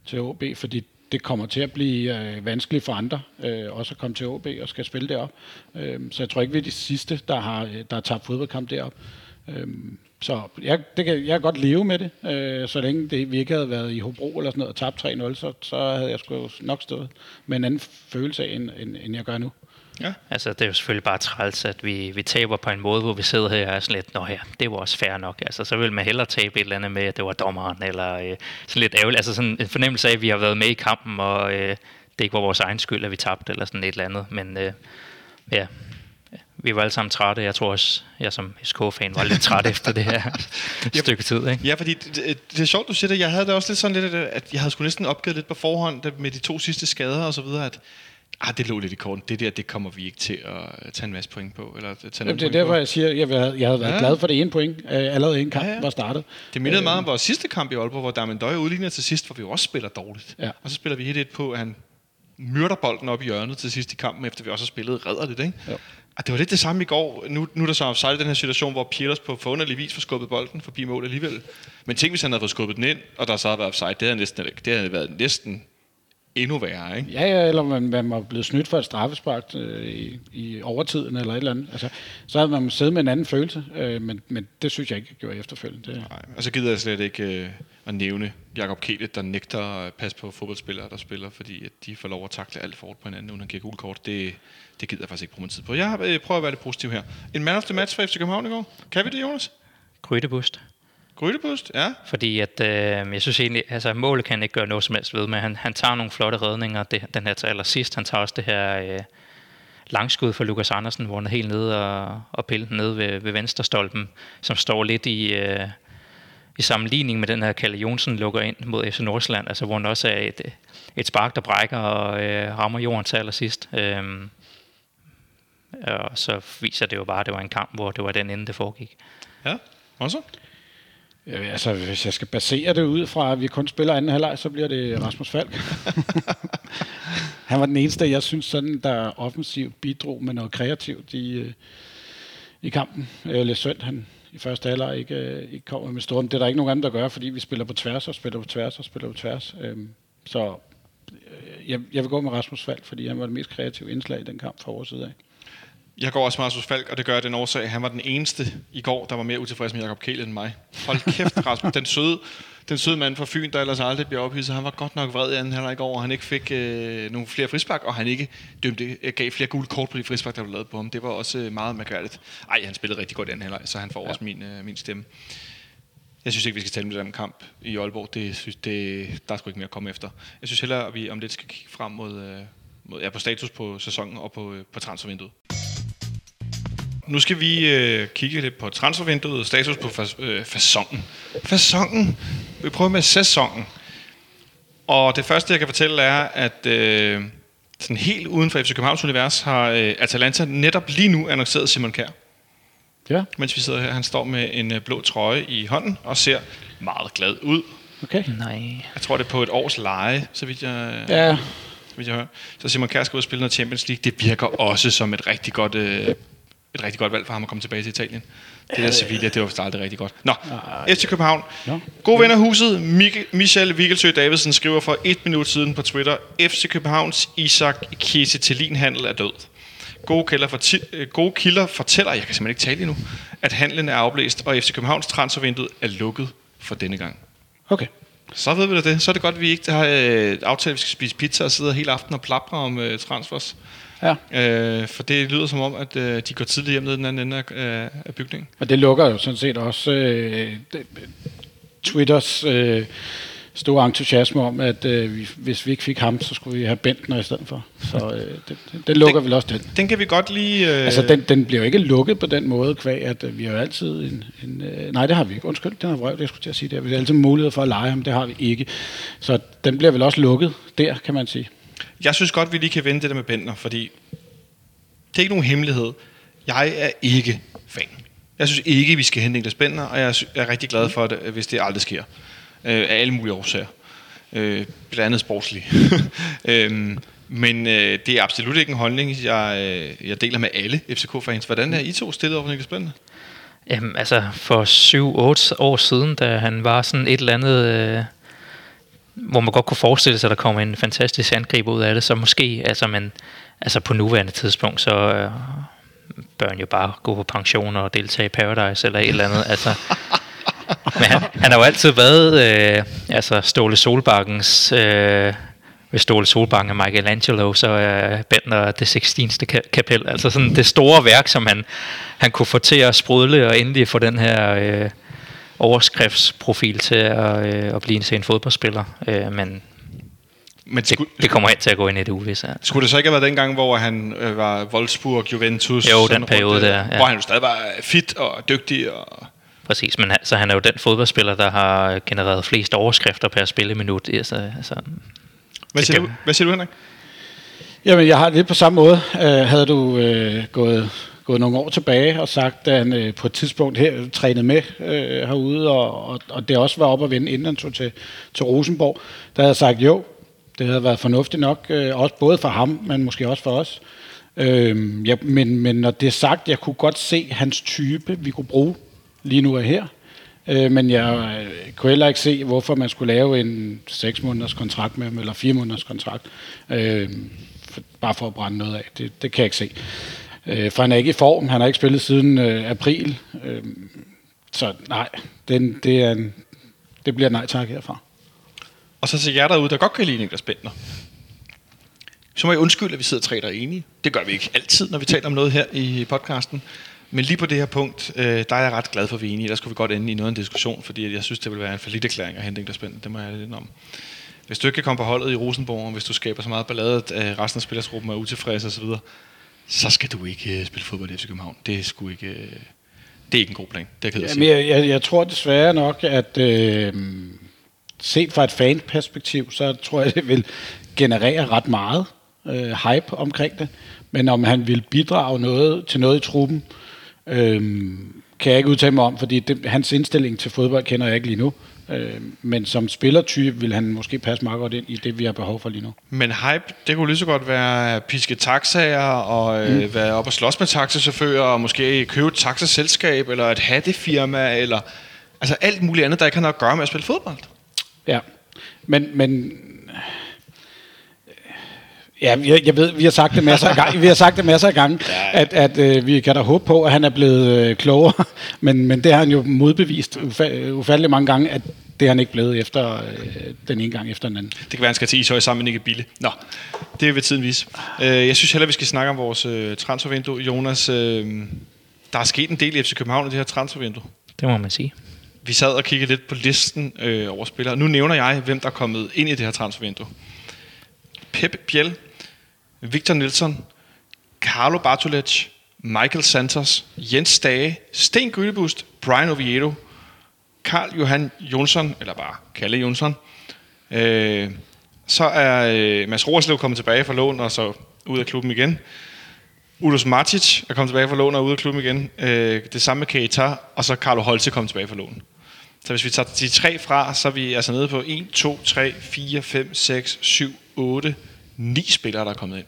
til OB, fordi det kommer til at blive øh, vanskeligt for andre øh, også at komme til OB og skal spille derop. Øh, så jeg tror ikke, vi er de sidste, der har, der har tabt fodboldkamp derop. Øh, så jeg, det kan, jeg kan godt leve med det, øh, så længe det, vi ikke havde været i Hobro eller sådan noget og tabt 3-0, så, så havde jeg sgu nok stået med en anden følelse, end, end, end jeg gør nu. Ja. Altså, det er jo selvfølgelig bare træls, at vi, vi taber på en måde, hvor vi sidder her og er sådan lidt, nå ja, det var også fair nok. Altså, så vil man hellere tabe et eller andet med, at det var dommeren, eller øh, sådan lidt ærgerligt. Altså sådan en fornemmelse af, at vi har været med i kampen, og øh, det ikke var vores egen skyld, at vi tabte, eller sådan et eller andet. Men øh, ja, vi var alle sammen trætte. Jeg tror også, jeg som SK-fan var lidt træt efter det her stykke tid. Ikke? Ja, fordi det, det, er sjovt, du siger det. Jeg havde det også lidt sådan lidt, at jeg havde sgu næsten opgivet lidt på forhånd med de to sidste skader og så videre, at ah, det lå lidt i korten. Det der, det kommer vi ikke til at tage en masse point på. Eller tage Jamen, det er derfor, jeg siger, at jeg, havde, jeg havde været ja. glad for det ene point, øh, allerede en kamp ja, ja. var startet. Det mindede øh, meget om vores sidste kamp i Aalborg, hvor Darmen Døje udligner til sidst, hvor vi også spiller dårligt. Ja. Og så spiller vi helt et på, at han myrder bolden op i hjørnet til sidst i kampen, efter vi også har spillet redder det, ikke? Jo. Og det var lidt det samme i går. Nu, nu er der så offside den her situation, hvor Peters på forunderlig vis får skubbet bolden forbi mål alligevel. Men tænk, hvis han havde fået skubbet den ind, og der så havde været offside, det havde næsten, det havde været næsten endnu værre, ikke? Ja, ja, eller man, man var blevet snydt for et straffespark øh, i, i overtiden eller et eller andet. Altså, så havde man siddet med en anden følelse, øh, men, men det synes jeg ikke, jeg gjorde efterfølgende. Det. Nej, og så gider jeg slet ikke øh, at nævne Jakob Kele, der nægter at passe på fodboldspillere, der spiller, fordi at de får lov at takle alt for på hinanden, uden han giver gul kort. Det, det gider jeg faktisk ikke bruge min tid på. Jeg øh, prøver at være lidt positiv her. En man of the match for FC København i går. Kan vi det, Jonas? Grydebust. Grydebust, ja. Fordi at, øh, jeg synes egentlig, altså målet kan ikke gøre noget som helst ved, men han, han tager nogle flotte redninger, det, den her til allersidst. Han tager også det her øh, langskud for Lukas Andersen, hvor han er helt nede og, og piller nede ved, ved venstrestolpen, som står lidt i, øh, i sammenligning med den her Kalle Jonsen lukker ind mod FC Nordsjælland, altså hvor han også er et, et spark, der brækker og øh, rammer jorden til allersidst. Øh, og så viser det jo bare, at det var en kamp, hvor det var den ende, det foregik. Ja, også? Ja, altså, hvis jeg skal basere det ud fra, at vi kun spiller anden halvleg, så bliver det Rasmus Falk. han var den eneste, jeg synes, sådan, der offensivt bidrog med noget kreativt i, øh, i kampen. Øh, lidt synd, han i første halvleg ikke, øh, ikke kommer med storm. Det er der ikke nogen anden, der gør, fordi vi spiller på tværs og spiller på tværs og spiller på tværs. Øhm, så jeg, jeg vil gå med Rasmus Falk, fordi han var det mest kreative indslag i den kamp fra vores side af. Jeg går også med Rasmus Falk, og det gør den årsag, at han var den eneste i går, der var mere utilfreds med Jacob Kæle end mig. Hold kæft, Rasmus. Den søde, den søde mand fra Fyn, der ellers aldrig bliver ophidset, han var godt nok vred i anden halvleg i går, og han ikke fik øh, nogle flere frispark, og han ikke dømte, øh, gav flere gule kort på de frispark, der blev lavet på ham. Det var også øh, meget mærkværdigt. Ej, han spillede rigtig godt i anden halvleg, så han får ja. også min, øh, min stemme. Jeg synes ikke, vi skal tale med den kamp i Aalborg. Det, synes, det, der er sgu ikke mere at komme efter. Jeg synes hellere, at vi om lidt skal kigge frem mod, øh, mod ja, på status på sæsonen og på, øh, på transfervinduet. Nu skal vi øh, kigge lidt på transfervinduet, status på fas, øh, fasongen. Fasongen. Vi prøver med sæsonen. Og det første, jeg kan fortælle, er, at øh, sådan helt uden for FC Københavns univers har øh, Atalanta netop lige nu annonceret Simon Kjær. Ja. Mens vi sidder her. Han står med en øh, blå trøje i hånden og ser meget glad ud. Okay. Nej. Jeg tror, det er på et års leje, så vidt jeg, Ja, så vidt jeg hører. Så Simon Kjær skal ud og spille noget Champions League. Det virker også som et rigtig godt, øh, et rigtig godt valg for ham at komme tilbage til Italien. Det der Sevilla, det var vist aldrig rigtig godt. Nå, FC København. God ven af huset, Mik- Michel Vigelsø Davidsen skriver for et minut siden på Twitter, FC Københavns Isak Kiese handel er død. Gode kilder, for øh, gode kilder fortæller, jeg kan simpelthen ikke tale endnu, at handlen er afblæst, og FC Københavns transfervindue er lukket for denne gang. okay. Så ved vi da det. Så er det godt, at vi ikke har øh, aftalt, at vi skal spise pizza og sidde hele aften og plapre om øh, transfers. Ja. Øh, for det lyder som om, at øh, de går tidligt hjem ned den anden ende af, øh, af bygningen. Og det lukker jo sådan set også øh, Twitters øh, store entusiasme om, at øh, vi, hvis vi ikke fik ham, så skulle vi have Bentner i stedet for. Så øh, det, det, det lukker vel også den. Den kan vi godt lige... Øh, Altså, den, den bliver jo ikke lukket på den måde, kvæg, at øh, vi har jo altid en... en øh, nej, det har vi ikke. Undskyld, den har vrøvlet, jeg skulle til at sige det. Vi har altid mulighed for at lege ham, det har vi ikke. Så den bliver vel også lukket der, kan man sige. Jeg synes godt, vi lige kan vende det der med Bentner, fordi det er ikke nogen hemmelighed. Jeg er ikke fan. Jeg synes ikke, vi skal hente Niklas Bentner, og jeg er rigtig glad for det, øh, hvis det aldrig sker. Øh, af alle mulige årsager. Øh, blandt andet sportslige. øhm, men øh, det er absolut ikke en holdning, jeg, øh, jeg deler med alle FCK-fans. Hvordan er I to stillet over Niklas Bentner? Jamen, altså, for 7-8 år siden, da han var sådan et eller andet, øh, hvor man godt kunne forestille sig, at der kommer en fantastisk angriber ud af det, så måske, altså, men, altså på nuværende tidspunkt, så øh, bør han jo bare gå på pension og deltage i Paradise eller et eller andet. Altså, men han, han har jo altid været øh, altså Ståle Solbakkens... Øh, hvis Ståle Solbakken er Michelangelo, så er Bentner det 16. ka- kapel. Altså sådan det store værk, som han, han kunne få til at sprudle og endelig få den her øh, overskriftsprofil til at, øh, at blive en, til en fodboldspiller. Øh, men Men det, skulle, det kommer hen til at gå ind i det uvisse. Altså. skulle det så ikke have været den gang, hvor han øh, var Wolfsburg, Juventus? Jo, den rundt, periode øh, der, ja. Hvor han jo stadig var fit og dygtig. Og, Præcis, men han, så han er jo den fodboldspiller, der har genereret flest overskrifter per spilleminut. Altså, altså, hvad, siger du, hvad siger du, Henrik? Jamen, jeg har det lidt på samme måde. Uh, havde du uh, gået, gået nogle år tilbage og sagt, at han øh, på et tidspunkt her trænede med øh, herude, og, og, og det også var op at vende, inden han tog til, til Rosenborg, der havde jeg sagt, jo, det havde været fornuftigt nok, øh, også både for ham, men måske også for os. Øh, ja, men, men når det er sagt, jeg kunne godt se hans type, vi kunne bruge lige nu og her. Øh, men jeg øh, kunne heller ikke se, hvorfor man skulle lave en 6 måneders kontrakt med ham, eller 4 måneders kontrakt, øh, for, bare for at brænde noget af. Det, det kan jeg ikke se. Øh, for han er ikke i form, han har ikke spillet siden øh, april, øh, så nej, den, det, er en, det bliver nej tak herfra. Og så til jer derude, der godt kan lide Niklas Bentner. Så må jeg undskylde, at vi sidder tre der er enige. Det gør vi ikke altid, når vi taler om noget her i podcasten. Men lige på det her punkt, øh, der er jeg ret glad for, at vi er enige. Der skulle vi godt ende i noget af en diskussion, fordi jeg synes, det vil være en forlidt erklæring at hente Niklas Bentner. Det må jeg lidt om. Hvis du ikke kan komme på holdet i Rosenborg, og hvis du skaber så meget ballade, at øh, resten af spillersgruppen er utilfredse osv., så skal du ikke øh, spille fodbold i FC København. Det er sgu ikke... Øh, det er ikke en god plan. Det er jeg sige. jeg, jeg, jeg tror desværre nok, at øh, set fra et fanperspektiv, så tror jeg, det vil generere ret meget øh, hype omkring det. Men om han vil bidrage noget til noget i truppen, øh, kan jeg ikke udtale mig om, fordi det, hans indstilling til fodbold kender jeg ikke lige nu. Øh, men som spillertype vil han måske passe meget godt ind i det, vi har behov for lige nu. Men hype, det kunne lige så godt være piske taxaer, og øh, mm. være op og slås med taxachauffører, og måske købe et taxaselskab, eller et hattefirma, eller altså alt muligt andet, der ikke har noget at gøre med at spille fodbold. Ja, men, men Ja, jeg, jeg ved, vi har sagt det masser af gange, vi har sagt det masser af gange, ja. at, at øh, vi kan da håbe på, at han er blevet øh, klogere, men, men det har han jo modbevist ufa- ufattelig mange gange, at det er han ikke blevet efter øh, den ene gang efter den anden. Det kan være, han skal til Ishøj sammen med Nicky Bille. Nå, det vil tiden vise. Øh, jeg synes heller, vi skal snakke om vores øh, transfervindue. Jonas, øh, der er sket en del i FC København i det her transfervindue. det må man sige. Vi sad og kiggede lidt på listen øh, over spillere. Nu nævner jeg, hvem der er kommet ind i det her transfervindue. Pep Biel, Victor Nilsson, Carlo Bartolec, Michael Santos, Jens Stage, Sten Grydebust, Brian Oviedo, Karl Johan Jonsson, eller bare Kalle Jonsson. Øh, så er øh, Mads Roerslev kommet tilbage fra lån, og så ud af klubben igen. Ulus Matic er kommet tilbage fra lån og ud af klubben igen. Øh, det samme med Keita, og så Carlo Holse kommet tilbage fra lån. Så hvis vi tager de tre fra, så er vi altså nede på 1, 2, 3, 4, 5, 6, 7, 8, 9 spillere, der er kommet ind.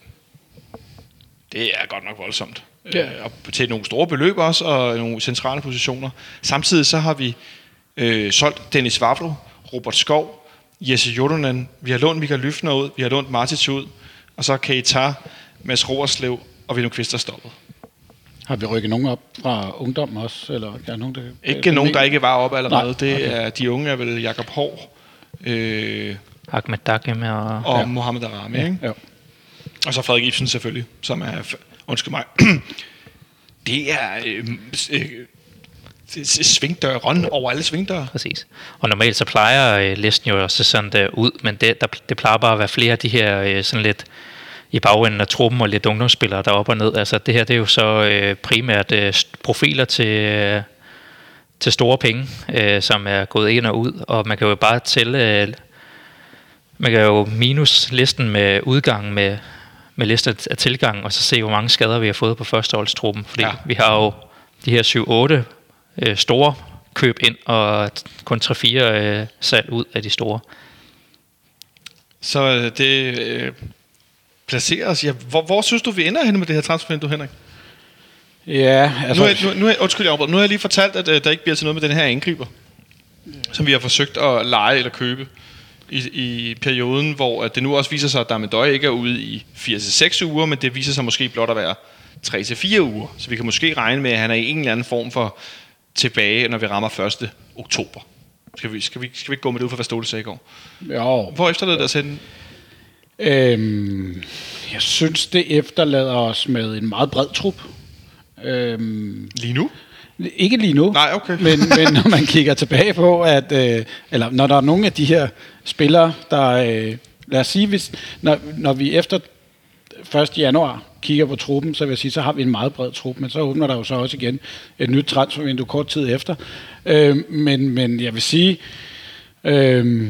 Det er godt nok voldsomt. Ja. Øh, og til nogle store beløb også, og nogle centrale positioner. Samtidig så har vi øh, solgt Dennis Vavlo, Robert Skov, Jesse Jodonen, vi har lånt Michael Lyfner ud, vi har lånt Martic ud, og så Keita, Mads Roerslev og Vino Kvist er stoppet. Har vi rykket nogen op fra ungdom også? Eller er der nogen, der, Ikke nogen, der ikke var oppe allerede. Nej, det okay. er, de unge er vel Jakob Hård øh, Ahmed Dakim og... og Ja. ja. Mohamed Arami, ikke? Ja. Og så Frederik Ibsen selvfølgelig, som er, undskyld mig, det er øh, øh, det er svingdør, run over alle svingdøre. Præcis. Og normalt så plejer øh, listen jo se sådan der ud, men det, der, det plejer bare at være flere af de her øh, sådan lidt i bagenden af truppen og lidt ungdomsspillere, der er op og ned. Altså det her, det er jo så øh, primært øh, profiler til, øh, til store penge, øh, som er gået ind og ud, og man kan jo bare tælle, øh, man kan jo minus listen med udgang med, med listen af tilgang, og så se, hvor mange skader vi har fået på førsteholdstruppen. Fordi ja. Ja. vi har jo de her 7-8 øh, store køb ind, og kun 3-4 øh, salg ud af de store. Så øh, det øh, placerer os. Ja, hvor, hvor synes du, vi ender henne med det her transfervindue, Henrik? Ja, Altså, nu, er, nu, nu, er, undskyld, jeg nu har jeg lige fortalt, at øh, der ikke bliver til noget med den her angriber, som vi har forsøgt at lege eller købe i, i perioden, hvor at det nu også viser sig, at Damedøj ikke er ude i 4-6 uger, men det viser sig måske blot at være 3-4 uger. Så vi kan måske regne med, at han er i en eller anden form for tilbage, når vi rammer 1. oktober. Skal vi, skal vi, skal vi ikke gå med det ud fra, hvad Ståle sagde i går? Jo, Hvor efterlader det at sætte Øhm, jeg synes, det efterlader os med en meget bred trup. Øhm, lige nu? Ikke lige nu, Nej, okay. men, men når man kigger tilbage på, at øh, eller når der er nogle af de her spillere, der, øh, lad os sige, hvis, når, når vi efter 1. januar kigger på truppen, så vil jeg sige, så har vi en meget bred trup, men så åbner der jo så også igen et nyt transfervindue kort tid efter. Øh, men, men jeg vil sige, øh,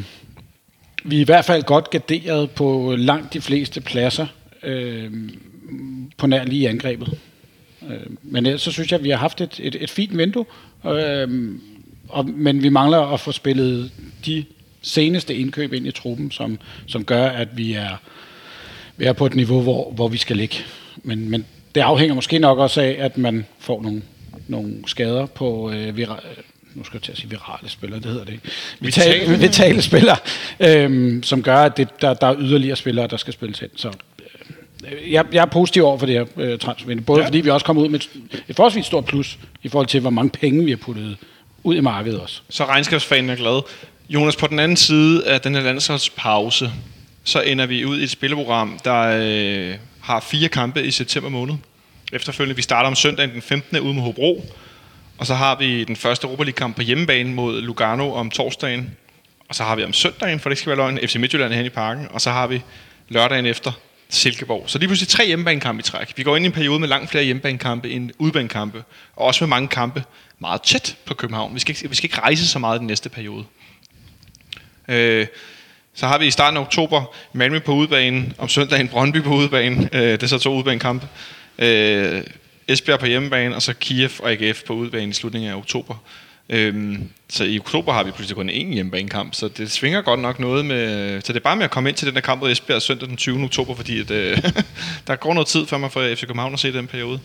vi er i hvert fald godt garderet på langt de fleste pladser øh, på nær lige angrebet. Øh, men så synes jeg, at vi har haft et, et, et fint vindue, øh, og, men vi mangler at få spillet de seneste indkøb ind i truppen, som, som gør, at vi er, vi er på et niveau, hvor, hvor vi skal ligge. Men, men det afhænger måske nok også af, at man får nogle, nogle skader på øh, vira, nu skal jeg til at sige virale spillere, det hedder det ikke. Vitale, Vitale. spillere, øhm, som gør, at det, der, der er yderligere spillere, der skal spilles ind. Så jeg, jeg er positiv over for det her øh, transfervindue, både ja. Fordi vi også kommer ud med et, et forholdsvis stort plus i forhold til, hvor mange penge vi har puttet ud i markedet også. Så regnskabsfanen er glad. Jonas, på den anden side af den her landsholdspause, så ender vi ud i et spilleprogram, der øh, har fire kampe i september måned. Efterfølgende, vi starter om søndagen den 15. ude med Hobro, og så har vi den første Europa League-kamp på hjemmebane mod Lugano om torsdagen. Og så har vi om søndagen, for det skal være løgn, FC Midtjylland hen i parken. Og så har vi lørdagen efter Silkeborg. Så lige pludselig tre hjemmebanekampe i træk. Vi går ind i en periode med langt flere hjemmebanekampe end udbanekampe. Og også med mange kampe meget tæt på København. Vi skal ikke, vi skal ikke rejse så meget i den næste periode. Øh, så har vi i starten af oktober Malmø på udbanen, om søndagen Brøndby på udbanen, Øh, det er så to udbanekampe, Øh, Esbjerg på hjemmebane, og så Kiev og AGF på udebane i slutningen af oktober. Øhm, så i oktober har vi pludselig kun én hjemmebanekamp, så det svinger godt nok noget med... Så det er bare med at komme ind til den der kamp mod Esbjerg søndag den 20. oktober, fordi at, øh, der går noget tid, før man får FC København at se den periode.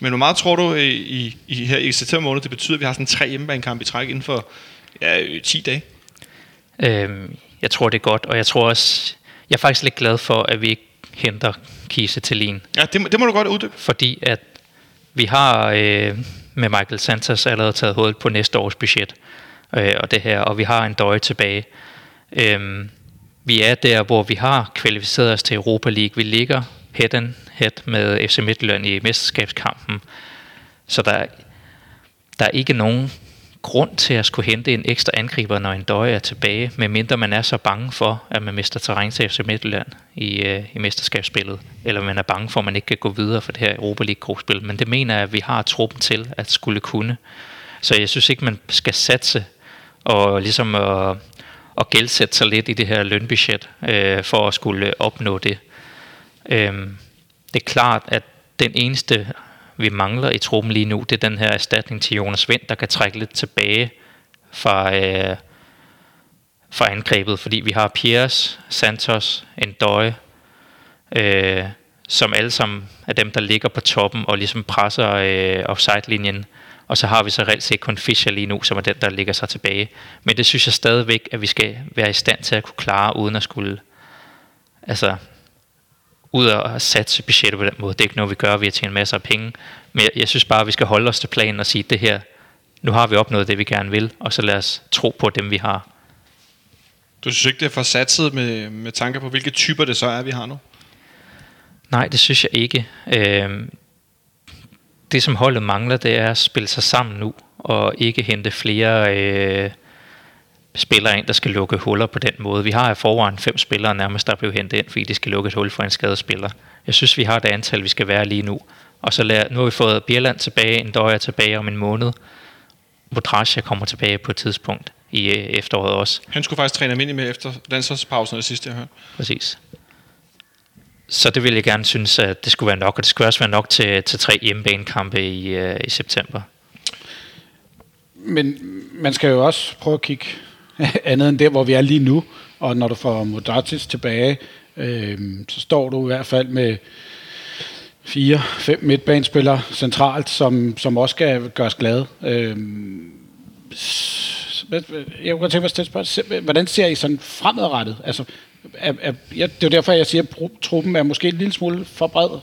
Men hvor meget tror du i, i, i her i september måned, det betyder, at vi har sådan tre hjemmebanekampe i træk inden for ja, øh, 10 dage? Øhm, jeg tror, det er godt, og jeg tror også, jeg er faktisk lidt glad for, at vi ikke henter Kise til Lin. Ja, det, må- det må du godt uddybe. fordi at vi har øh, med Michael Santos allerede taget hul på næste års budget, øh, og det her, og vi har en døje tilbage. Øh, vi er der, hvor vi har kvalificeret os til Europa League. Vi ligger head and head med FC Midtjylland i mesterskabskampen, så der, der er ikke nogen grund til at skulle hente en ekstra angriber, når en døje er tilbage, medmindre man er så bange for, at man mister terræn til FC Midtjylland i, øh, i mesterskabsspillet, eller man er bange for, at man ikke kan gå videre for det her Europa League-gruppespil. Men det mener jeg, at vi har truppen til at skulle kunne. Så jeg synes ikke, man skal satse og ligesom at, at gældsætte sig lidt i det her lønbudget, øh, for at skulle opnå det. Øh, det er klart, at den eneste, vi mangler i truppen lige nu, det er den her erstatning til Jonas Vind, der kan trække lidt tilbage fra, øh, fra angrebet, fordi vi har Piers, Santos, Endoy, øh, som alle sammen er dem, der ligger på toppen og ligesom presser øh, offside-linjen. Og så har vi så reelt set kun Fischer lige nu, som er den, der ligger sig tilbage. Men det synes jeg stadigvæk, at vi skal være i stand til at kunne klare, uden at skulle altså, ud og satse budgettet på den måde. Det er ikke noget, vi gør ved at tjene masser af penge. Men jeg, jeg synes bare, at vi skal holde os til planen og sige, at det her, nu har vi opnået det, vi gerne vil, og så lad os tro på dem, vi har. Du synes ikke, det er for satset med, med tanker på, hvilke typer det så er, vi har nu? Nej, det synes jeg ikke. Øh, det, som holdet mangler, det er at spille sig sammen nu, og ikke hente flere øh, spillere ind, der skal lukke huller på den måde. Vi har i forvejen fem spillere nærmest, der blev hentet ind, fordi de skal lukke et hul for en skadet spiller. Jeg synes, vi har det antal, vi skal være lige nu. Og så lad, nu har vi fået Bierland tilbage, en døjer tilbage om en måned. Modrasja kommer tilbage på et tidspunkt i øh, efteråret også. Han skulle faktisk træne almindelig med efter landsholdspausen, det sidste jeg hørte. Præcis. Så det vil jeg gerne synes, at det skulle være nok, og det skulle også være nok til, til tre hjemmebanekampe i, øh, i september. Men man skal jo også prøve at kigge andet end der, hvor vi er lige nu. Og når du får Modratis tilbage, øh, så står du i hvert fald med fire, fem midtbanespillere centralt, som, som også skal gøres glade. Øh, jeg kunne tænke mig at stille hvordan ser I sådan fremadrettet? Altså, er, er, ja, det er derfor, jeg siger, at truppen er måske en lille smule for bred.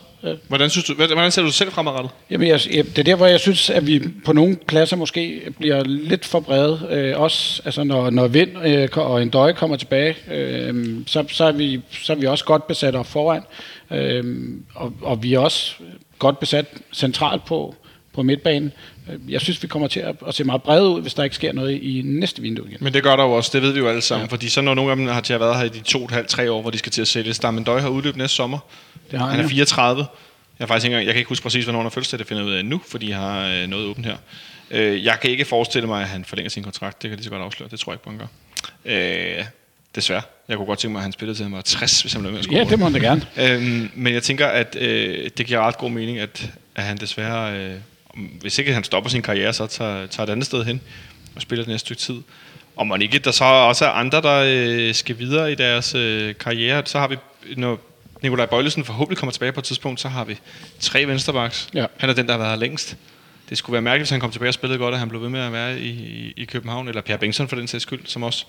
Hvordan, synes du, hvordan ser du selv fremadrettet? Jamen, jeg, det er der, hvor jeg synes, at vi på nogle pladser måske bliver lidt for brede. Øh, også altså når, når Vind øh, og en døje kommer tilbage, øh, så, så, er vi, så er vi også godt besat op foran. Øh, og, og vi er også godt besat centralt på, på midtbanen. Jeg synes, vi kommer til at, at se meget brede ud, hvis der ikke sker noget i næste vindue igen. Men det gør der jo også, det ved vi jo alle sammen. Ja. Fordi så når nogle af dem har til at være her i de to, halv, tre år, hvor de skal til at sælges. Døj har udløbet næste sommer. Det har han, han er 34. Jeg, er faktisk ikke, jeg kan ikke huske præcis, hvornår han har fødselsdag, det finder ud af nu, fordi jeg har øh, noget åbent her. Øh, jeg kan ikke forestille mig, at han forlænger sin kontrakt. Det kan lige så godt afsløre. Det tror jeg ikke på, han gør. Øh, desværre. Jeg kunne godt tænke mig, at han spillede til han var 60, hvis han blev med at Ja, det må han da gerne. Øhm, men jeg tænker, at øh, det giver ret god mening, at, at han desværre øh, hvis ikke han stopper sin karriere, så tager, tager et andet sted hen og spiller det næste stykke tid. Og man ikke, der så også er andre, der øh, skal videre i deres øh, karriere, så har vi, når Nikolaj Bøjlesen forhåbentlig kommer tilbage på et tidspunkt, så har vi tre vensterbacks. Ja. Han er den, der har været her længst. Det skulle være mærkeligt, hvis han kom tilbage og spillede godt, at han blev ved med at være i, i, i København, eller Per Bengtsson for den sags skyld, som også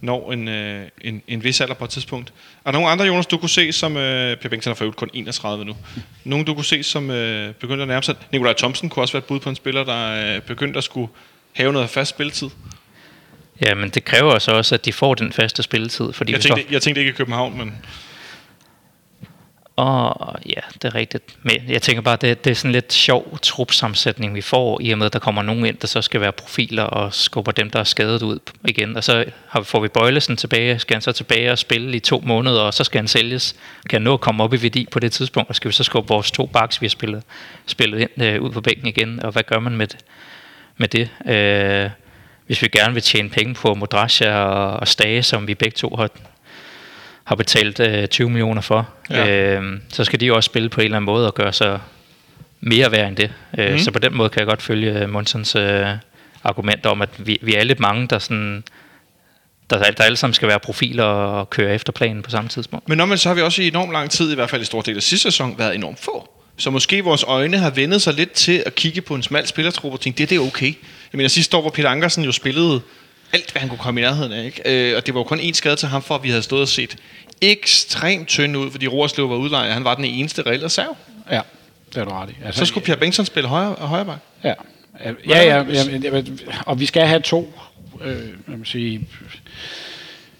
når en, øh, en, en vis alder på et tidspunkt. Er der nogle andre, Jonas, du kunne se, som... Øh, Per Bengtsson er for kun 31 nu. Nogle, du kunne se, som øh, begyndte at nærme sig... Nikolaj Thomsen kunne også være et bud på en spiller, der øh, begyndte at skulle have noget fast spilletid. Ja, men det kræver så også, at de får den faste spilletid. Fordi jeg, tænkte, jeg tænkte ikke i København, men... Og ja, det er rigtigt. Men jeg tænker bare, det, det er sådan lidt sjov trupsammensætning, vi får, i og med, at der kommer nogen ind, der så skal være profiler og skubber dem, der er skadet ud igen. Og så har, får vi Bøjlesen tilbage, skal han så tilbage og spille i to måneder, og så skal han sælges. Kan han nå at komme op i værdi på det tidspunkt, og skal vi så skubbe vores to baks, vi har spillet, spillet ind øh, ud på bænken igen, og hvad gør man med det? Med det? Øh, hvis vi gerne vil tjene penge på Modrasja og, og Stage, som vi begge to har har betalt øh, 20 millioner for, ja. øh, så skal de jo også spille på en eller anden måde og gøre sig mere værd end det. Øh, mm. Så på den måde kan jeg godt følge øh, Monsons øh, argument om, at vi, vi er lidt mange, der sådan der, der alle sammen skal være profiler og køre efter planen på samme tidspunkt. Men når man så har vi også i enormt lang tid, i hvert fald i stor del af sidste sæson, været enormt få. Så måske vores øjne har vendet sig lidt til at kigge på en smal spillertrup og tænke, det, det er okay. Jeg mener, sidste år, hvor Peter Ankersen jo spillede alt, hvad han kunne komme i nærheden af. Ikke? Øh, og det var jo kun én skade til ham, for at vi havde stået og set ekstremt tynd ud, fordi Roerslev var udlejet. Han var den eneste reelle reserve. Ja, det er du ret i. Altså, så skulle Pierre Bengtsson spille højre, højre bak. Ja. Ja, ja, ja, ja, og vi skal have to, øh, man sige,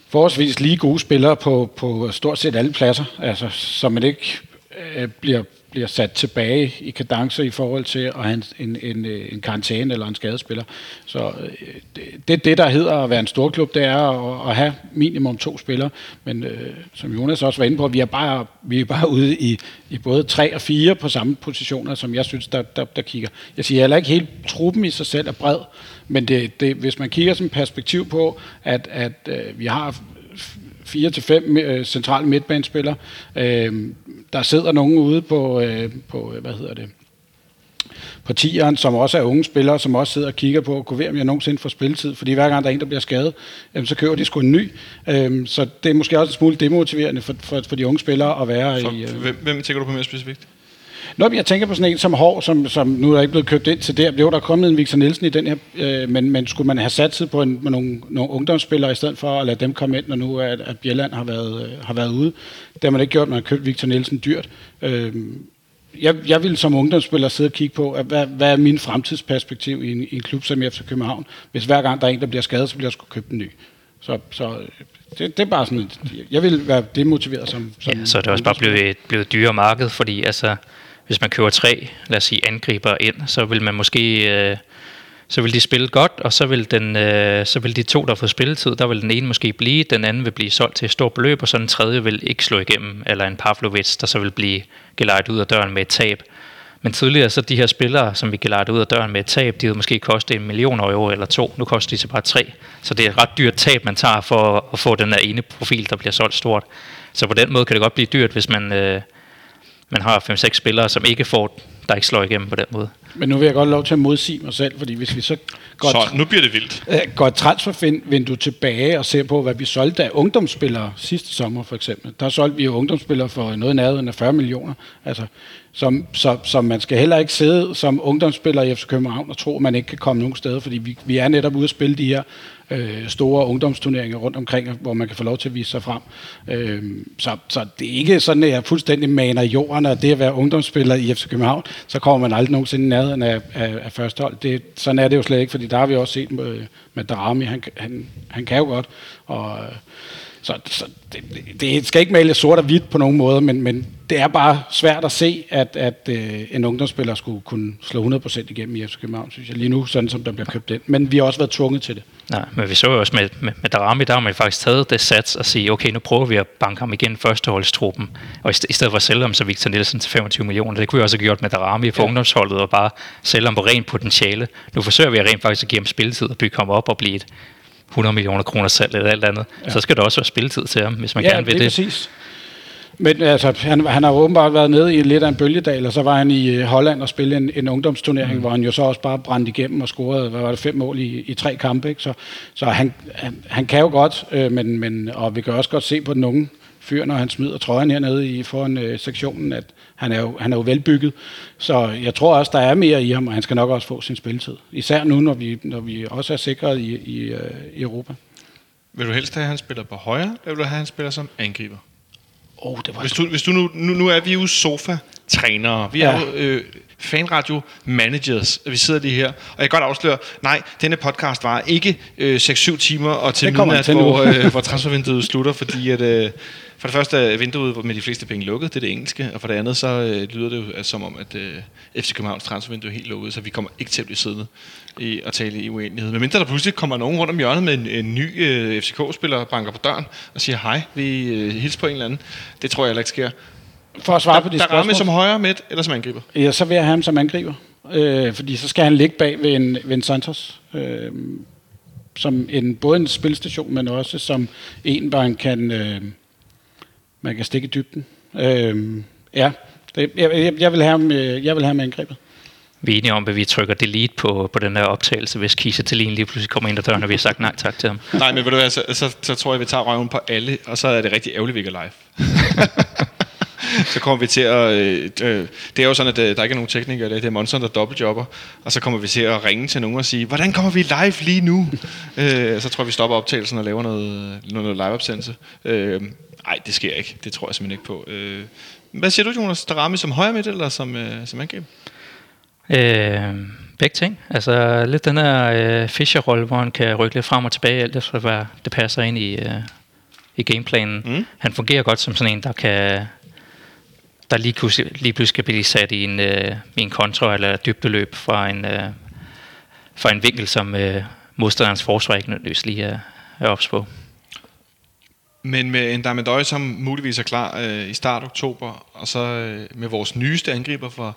forholdsvis lige gode spillere på, på stort set alle pladser, altså, så man ikke øh, bliver bliver sat tilbage i kadence i forhold til at have en, en, en, øh, karantæne eller en skadespiller. Så øh, det, det, det, der hedder at være en stor klub, det er at, at have minimum to spillere. Men øh, som Jonas også var inde på, vi er bare, vi er bare ude i, i både tre og fire på samme positioner, som jeg synes, der, der, der kigger. Jeg siger heller ikke helt, truppen i sig selv er bred, men det, det, hvis man kigger som perspektiv på, at, at øh, vi har fire til fem øh, centrale midtbanespillere. Øh, der sidder nogen ude på, øh, på hvad hedder det, på tieren, som også er unge spillere, som også sidder og kigger på, kunne være, om jeg nogensinde får spilletid, fordi hver gang der er en, der bliver skadet, så køber de sgu en ny. Øhm, så det er måske også en smule demotiverende for, for, for de unge spillere at være For, i... Øh, hvem, hvem tænker du på mere specifikt? Nå, jeg tænker på sådan en som Hår, som, som nu er ikke blevet købt ind til det. Jo, der er kommet en Victor Nielsen i den her, øh, men, men skulle man have satset på en, nogle, nogle ungdomsspillere i stedet for at lade dem komme ind, når nu at, at Bjelland har været, øh, har været ude. Det har man ikke gjort, man har købt Victor Nielsen dyrt. Øh, jeg, jeg vil som ungdomsspiller sidde og kigge på, at hvad, hvad er min fremtidsperspektiv i en, i en klub som FC København, hvis hver gang der er en, der bliver skadet, så bliver jeg sgu købt en ny. Så, så øh, det, det er bare sådan, jeg vil være demotiveret som, som Ja, så er det også bare blevet et, blevet et dyrere marked, fordi altså, hvis man køber tre, lad os sige, angriber ind, så vil man måske... Øh, så vil de spille godt, og så vil, den, øh, så vil de to, der har fået spilletid, der vil den ene måske blive, den anden vil blive solgt til et stort beløb, og så den tredje vil ikke slå igennem, eller en Pavlovic, der så vil blive gelejt ud af døren med et tab. Men tidligere så de her spillere, som vi gelejt ud af døren med et tab, de havde måske kostet en million euro eller to. Nu koster de så bare tre. Så det er et ret dyrt tab, man tager for at få den der ene profil, der bliver solgt stort. Så på den måde kan det godt blive dyrt, hvis man, øh, man har 5-6 spillere, som ikke får, der ikke slår igennem på den måde. Men nu vil jeg godt lov til at modsige mig selv, fordi hvis vi så går, Så nu bliver det vildt. øh, går et transfervindue tilbage og ser på, hvad vi solgte af ungdomsspillere sidste sommer for eksempel. Der solgte vi jo ungdomsspillere for noget nærheden af 40 millioner. Altså, som, så, så man skal heller ikke sidde som ungdomsspiller i FC København og tro, at man ikke kan komme nogen steder, fordi vi, vi er netop ude at spille de her øh, store ungdomsturneringer rundt omkring, hvor man kan få lov til at vise sig frem. Øh, så, så det er ikke sådan, at jeg fuldstændig maner jorden, og det at være ungdomsspiller i FC København, så kommer man aldrig nogensinde i nærheden af, af, af første hold. Det, sådan er det jo slet ikke, fordi der har vi også set med, med Darami, han, han, han kan jo godt, og øh, så, så det, det skal ikke male sort og hvidt på nogen måde, men, men det er bare svært at se, at, at øh, en ungdomsspiller skulle kunne slå 100% igennem i FC København, synes jeg lige nu, sådan som der bliver købt ind. Men vi har også været tvunget til det. Nej, men vi så jo også med, med, med Darami, der har man faktisk taget det sats og sige, okay, nu prøver vi at banke ham igen førsteholdstruppen, og i, i stedet for at sælge ham så Victor Nielsen til 25 millioner, det kunne vi også have gjort med Darami for ja. ungdomsholdet, og bare sælge ham på rent potentiale. Nu forsøger vi at rent faktisk at give ham spilletid og bygge ham op og blive et 100 millioner kroner salg eller alt andet. Ja. Så skal der også være spilletid til ham, hvis man ja, gerne vil det. det. er præcis. Men altså, han, han har åbenbart været nede i lidt af en bølgedal, og så var han i øh, Holland og spille en, en ungdomsturnering, mm. hvor han jo så også bare brændte igennem og scorede, hvad var det, fem mål i, i tre kampe. Ikke? Så, så han, han, han kan jo godt, øh, men, men, og vi kan også godt se på den unge fyr, når han smider trøjen hernede i foran øh, sektionen, at han er, jo, han er jo velbygget. Så jeg tror også, der er mere i ham, og han skal nok også få sin spilletid. Især nu, når vi, når vi også er sikret i, i, øh, i Europa. Vil du helst have, at han spiller på højre, eller vil du have, at han spiller som angriber? Oh, det var Hvis du, hvis du nu, nu, nu er vi jo sofa-trænere. Vi er Ja. jo øh, fanradio-managers. Vi sidder lige her. Og jeg kan godt afsløre, nej, denne podcast var ikke øh, 6-7 timer og til midnat, til hvor, øh, hvor transfervinduet slutter, fordi at, øh, for det første er vinduet med de fleste penge lukket, det er det engelske, og for det andet så øh, lyder det jo at, som om, at øh, FC Københavns transfervindue er helt lukket, så vi kommer ikke til at blive siddende i, og tale i uenighed. Men mindre der pludselig kommer nogen rundt om hjørnet med en, en ny øh, FCK-spiller, banker på døren og siger hej, vi øh, hilser på en eller anden. Det tror jeg heller ikke sker. For at svare på Der, de der rammer spørgsmål, som højre midt eller som angriber. ja, så vil jeg have ham som angriber. Øh, fordi så skal han ligge bag ved en, ved en Santos. Øh, som en, både en spilstation, men også som en, hvor han kan, øh, man kan stikke i dybden. Øh, ja, det, jeg, jeg, vil have ham, øh, jeg vil have ham angrebet. Vi er enige om, at vi trykker delete på, på den her optagelse, hvis Kisa Thelin lige pludselig kommer ind ad døren, og vi har sagt nej tak til ham. Nej, men ved du hvad, så, så, så tror jeg, vi tager røven på alle, og så er det rigtig ærgerligt, vi ikke er live. så kommer vi til at... Øh, øh, det er jo sådan, at øh, der ikke er nogen teknikere, det er Monson, der dobbeltjobber, og så kommer vi til at ringe til nogen og sige, hvordan kommer vi live lige nu? øh, så tror jeg, vi stopper optagelsen og laver noget, noget liveopsendelse. Øh, nej, det sker ikke. Det tror jeg simpelthen ikke på. Øh, hvad siger du, Jonas? Darami som højre midt eller som, øh, som angreb? Øh, begge ting. Altså lidt den her øh, Fischer-rolle, hvor han kan rykke lidt frem og tilbage, alt efter hvad det passer ind i, øh, i gameplanen. Mm. Han fungerer godt som sådan en, der kan der lige, pludselig, lige pludselig skal blive sat i en, øh, i en kontra eller dybdeløb fra en, øh, fra en vinkel, som øh, modstanderens forsvar ikke nødvendigvis lige er, er ops på. Men med en Damendøj, som muligvis er klar øh, i start oktober, og så øh, med vores nyeste angriber fra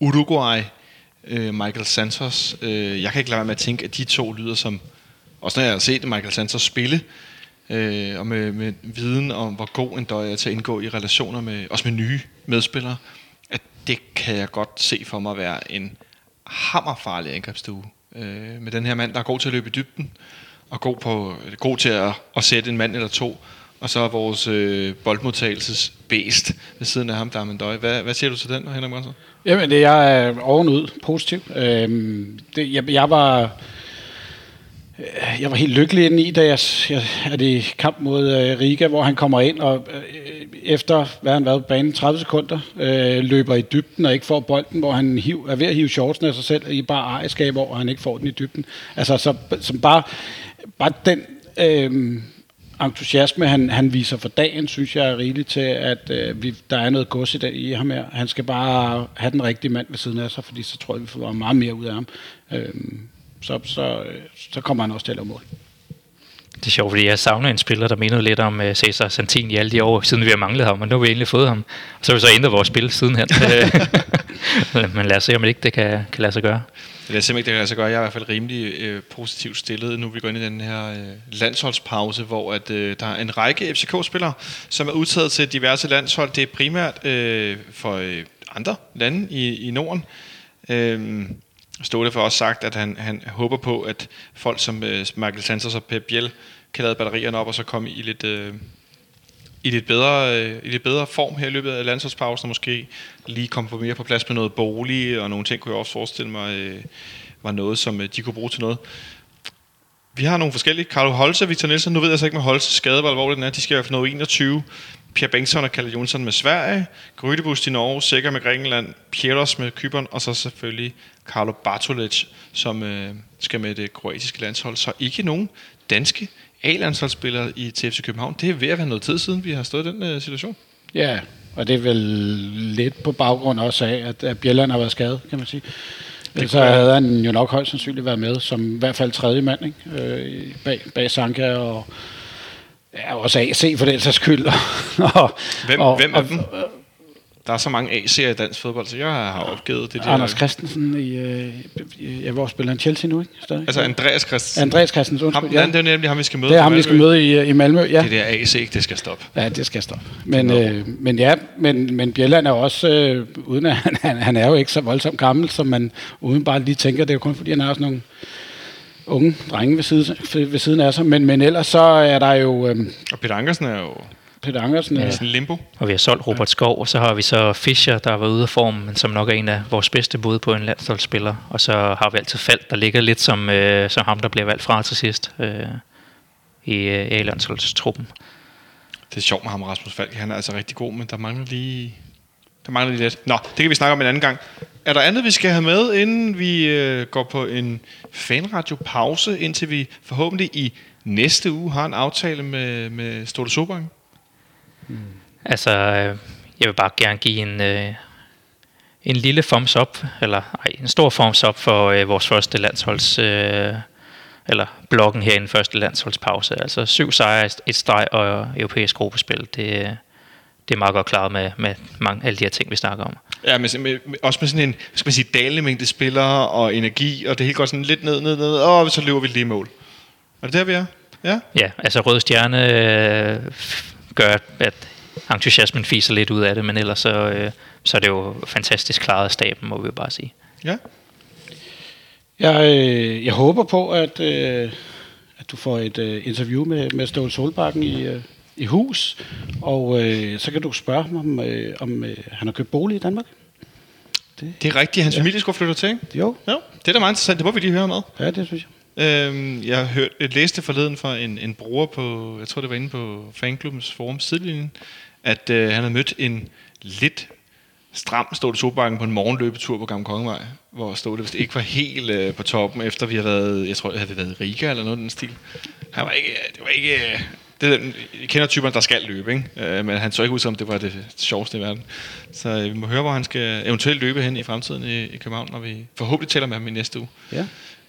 Uruguay, øh, Michael Santos. Øh, jeg kan ikke lade være med at tænke, at de to lyder som, også når jeg har set Michael Santos spille, øh, og med, med viden om, hvor god en døj er til at indgå i relationer med, også med nye medspillere, at det kan jeg godt se for mig være en hammerfarlig angrebsstue. Øh, med den her mand, der er god til at løbe i dybden, og god, på, god til at, at sætte en mand eller to. Og så er vores øh, boldmodtagelsesbæst ved siden af ham, der er Mendøj. Hvad, hvad siger du til den, Henrik Monsen? Jamen, det jeg er ovenud positiv. Øhm, det, jeg, jeg var jeg var helt lykkelig inde i, da jeg, jeg er det i kamp mod øh, Riga, hvor han kommer ind og øh, efter, hvad han været på banen, 30 sekunder, øh, løber i dybden og ikke får bolden, hvor han hiv, er ved at hive shortsen af sig selv i bare ejerskab over, og han ikke får den i dybden. Altså, så, som bare, bare den øh, entusiasme, han, han viser for dagen, synes jeg er rigeligt til, at øh, vi, der er noget gods i, det, i ham her. Han skal bare have den rigtige mand ved siden af sig, fordi så tror jeg, vi får meget mere ud af ham. Øh, så, så, så kommer han også til at lave mål. Det er sjovt, fordi jeg savner en spiller, der mindede lidt om uh, Cesar Santini alle de år, siden vi har manglet ham, og nu har vi endelig fået ham. Og så har vi så ændret vores spil sidenhen. Men lad os se, om det ikke det kan, kan lade sig gøre. Det er simpelthen ikke, det kan lade sig gøre. Jeg er i hvert fald rimelig øh, positivt stillet, nu vi går ind i den her øh, landsholdspause, hvor at, øh, der er en række FCK-spillere, som er udtaget til diverse landshold. Det er primært øh, for øh, andre lande i, i Norden. Øh, Ståle for også sagt, at han, han håber på, at folk som øh, Michael Santos og Pep Biel kan lade batterierne op og så komme i lidt, øh, i lidt, bedre, øh, i lidt bedre form her i løbet af landsholdspausen, og måske lige komme på mere på plads med noget bolig og nogle ting, kunne jeg også forestille mig, øh, var noget, som øh, de kunne bruge til noget. Vi har nogle forskellige. Carlo Holse og Victor Nielsen. Nu ved jeg så ikke med Holse skade, hvor alvorligt den er. De skal i hvert fald nå 21. Pierre Bengtsson og Kalle Jonsson med Sverige, Grydebust i Norge, Sikker med Grækenland, Pieros med Kypern, og så selvfølgelig Carlo Bartolic, som øh, skal med det kroatiske landshold. Så ikke nogen danske A-landsholdsspillere i TFC København. Det er ved at være noget tid siden, vi har stået i den øh, situation. Ja, og det er vel lidt på baggrund også af, at, at Bjelland har været skadet, kan man sige. Det så havde han jo nok højst sandsynligt været med, som i hvert fald tredje mand, ikke? Øh, bag, bag Sanka og Ja, også AC for den sags skyld. og, hvem, og, hvem er dem? Der er så mange AC'er i dansk fodbold, så jeg har opgivet det der. Anders Christensen i, øh, ja, hvor spiller han Chelsea nu, ikke? Stadig. Altså Andreas Christensen. Andreas Christensen, undskyld. Ham, ja. Det er nemlig ham, vi skal møde. Det er ham, vi skal møde i, i Malmø, ja. Det der AC, det skal stoppe. Ja, det skal stoppe. Men, øh, men ja, men, men Bjelland er også, øh, uden at han, han er jo ikke så voldsomt gammel, som man uden bare lige tænker, det er jo kun fordi, han har sådan nogle unge drenge ved, side, ved siden af sig. Men, men ellers så er der jo... Øhm, og Peter Ankersen er jo... Peter Ankersen er... Sådan limbo. Og vi har solgt Robert Skov, og så har vi så Fischer, der har været ude af form, men som nok er en af vores bedste bud på en landsholdsspiller. Og så har vi altid Falk, der ligger lidt som, øh, som ham, der bliver valgt fra til sidst øh, i øh, A-landsholdstruppen. Det er sjovt med ham, Rasmus Falk. Han er altså rigtig god, men der mangler lige... Der mangler lige lidt. Nå, det kan vi snakke om en anden gang. Er der andet, vi skal have med, inden vi øh, går på en fanradio-pause, indtil vi forhåbentlig i næste uge har en aftale med, med Ståle Sobang? Hmm. Altså, øh, jeg vil bare gerne give en, øh, en lille thumbs up, eller ej, en stor thumbs up for øh, vores første landsholds... Øh, eller blokken her i den første landsholdspause. Altså syv sejre, et streg og europæisk gruppespil. Det, øh, det er meget godt klaret med, med mange, alle de her ting, vi snakker om. Ja, med, med, også med sådan en, skal man sige, dalende mængde spillere og energi, og det hele går sådan lidt ned, ned, ned, og så løber vi lige mål. Er det der, vi er? Ja? Ja, altså Røde Stjerne øh, gør, at entusiasmen fiser lidt ud af det, men ellers så, øh, så er det jo fantastisk klaret af staben, må vi jo bare sige. Ja. Jeg, øh, jeg håber på, at, øh, at du får et øh, interview med, med Ståle Solbakken i, øh, i hus, og øh, så kan du spørge ham, om, øh, om øh, han har købt bolig i Danmark. Det, det er rigtigt, hans ja. familie skulle flytte til, ikke? Jo. jo. Det er da meget interessant, det må vi lige høre med. Ja, det synes jeg. Øhm, jeg hørte, jeg læste forleden fra en, en bruger på, jeg tror det var inde på fanklubbens forum sidelinjen, at øh, han havde mødt en lidt stram Ståle Solbakken på en morgenløbetur på Gamle Kongevej, hvor Ståle vist ikke var helt øh, på toppen, efter vi har været, jeg tror, det havde været i Riga eller noget af den stil. Han var ikke, det var ikke, det, jeg kender typerne, der skal løbe, ikke? Øh, men han så ikke ud som, det var det sjoveste i verden. Så øh, vi må høre, hvor han skal eventuelt løbe hen i fremtiden i, i København, når vi forhåbentlig taler med ham i næste uge. Ja.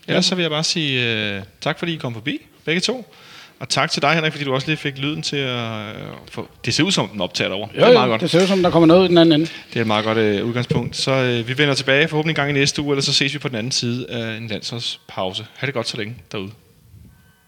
Ellers så vil jeg bare sige uh, tak, fordi I kom forbi, begge to. Og tak til dig, Henrik, fordi du også lige fik lyden til at... Uh, få... Det ser ud som, den optager over. Jo, det er meget godt. det ser ud som, der kommer noget i den anden ende. Det er et meget godt uh, udgangspunkt. Så uh, vi vender tilbage forhåbentlig en gang i næste uge, eller så ses vi på den anden side af en landsholdspause. Ha' det godt så længe derude.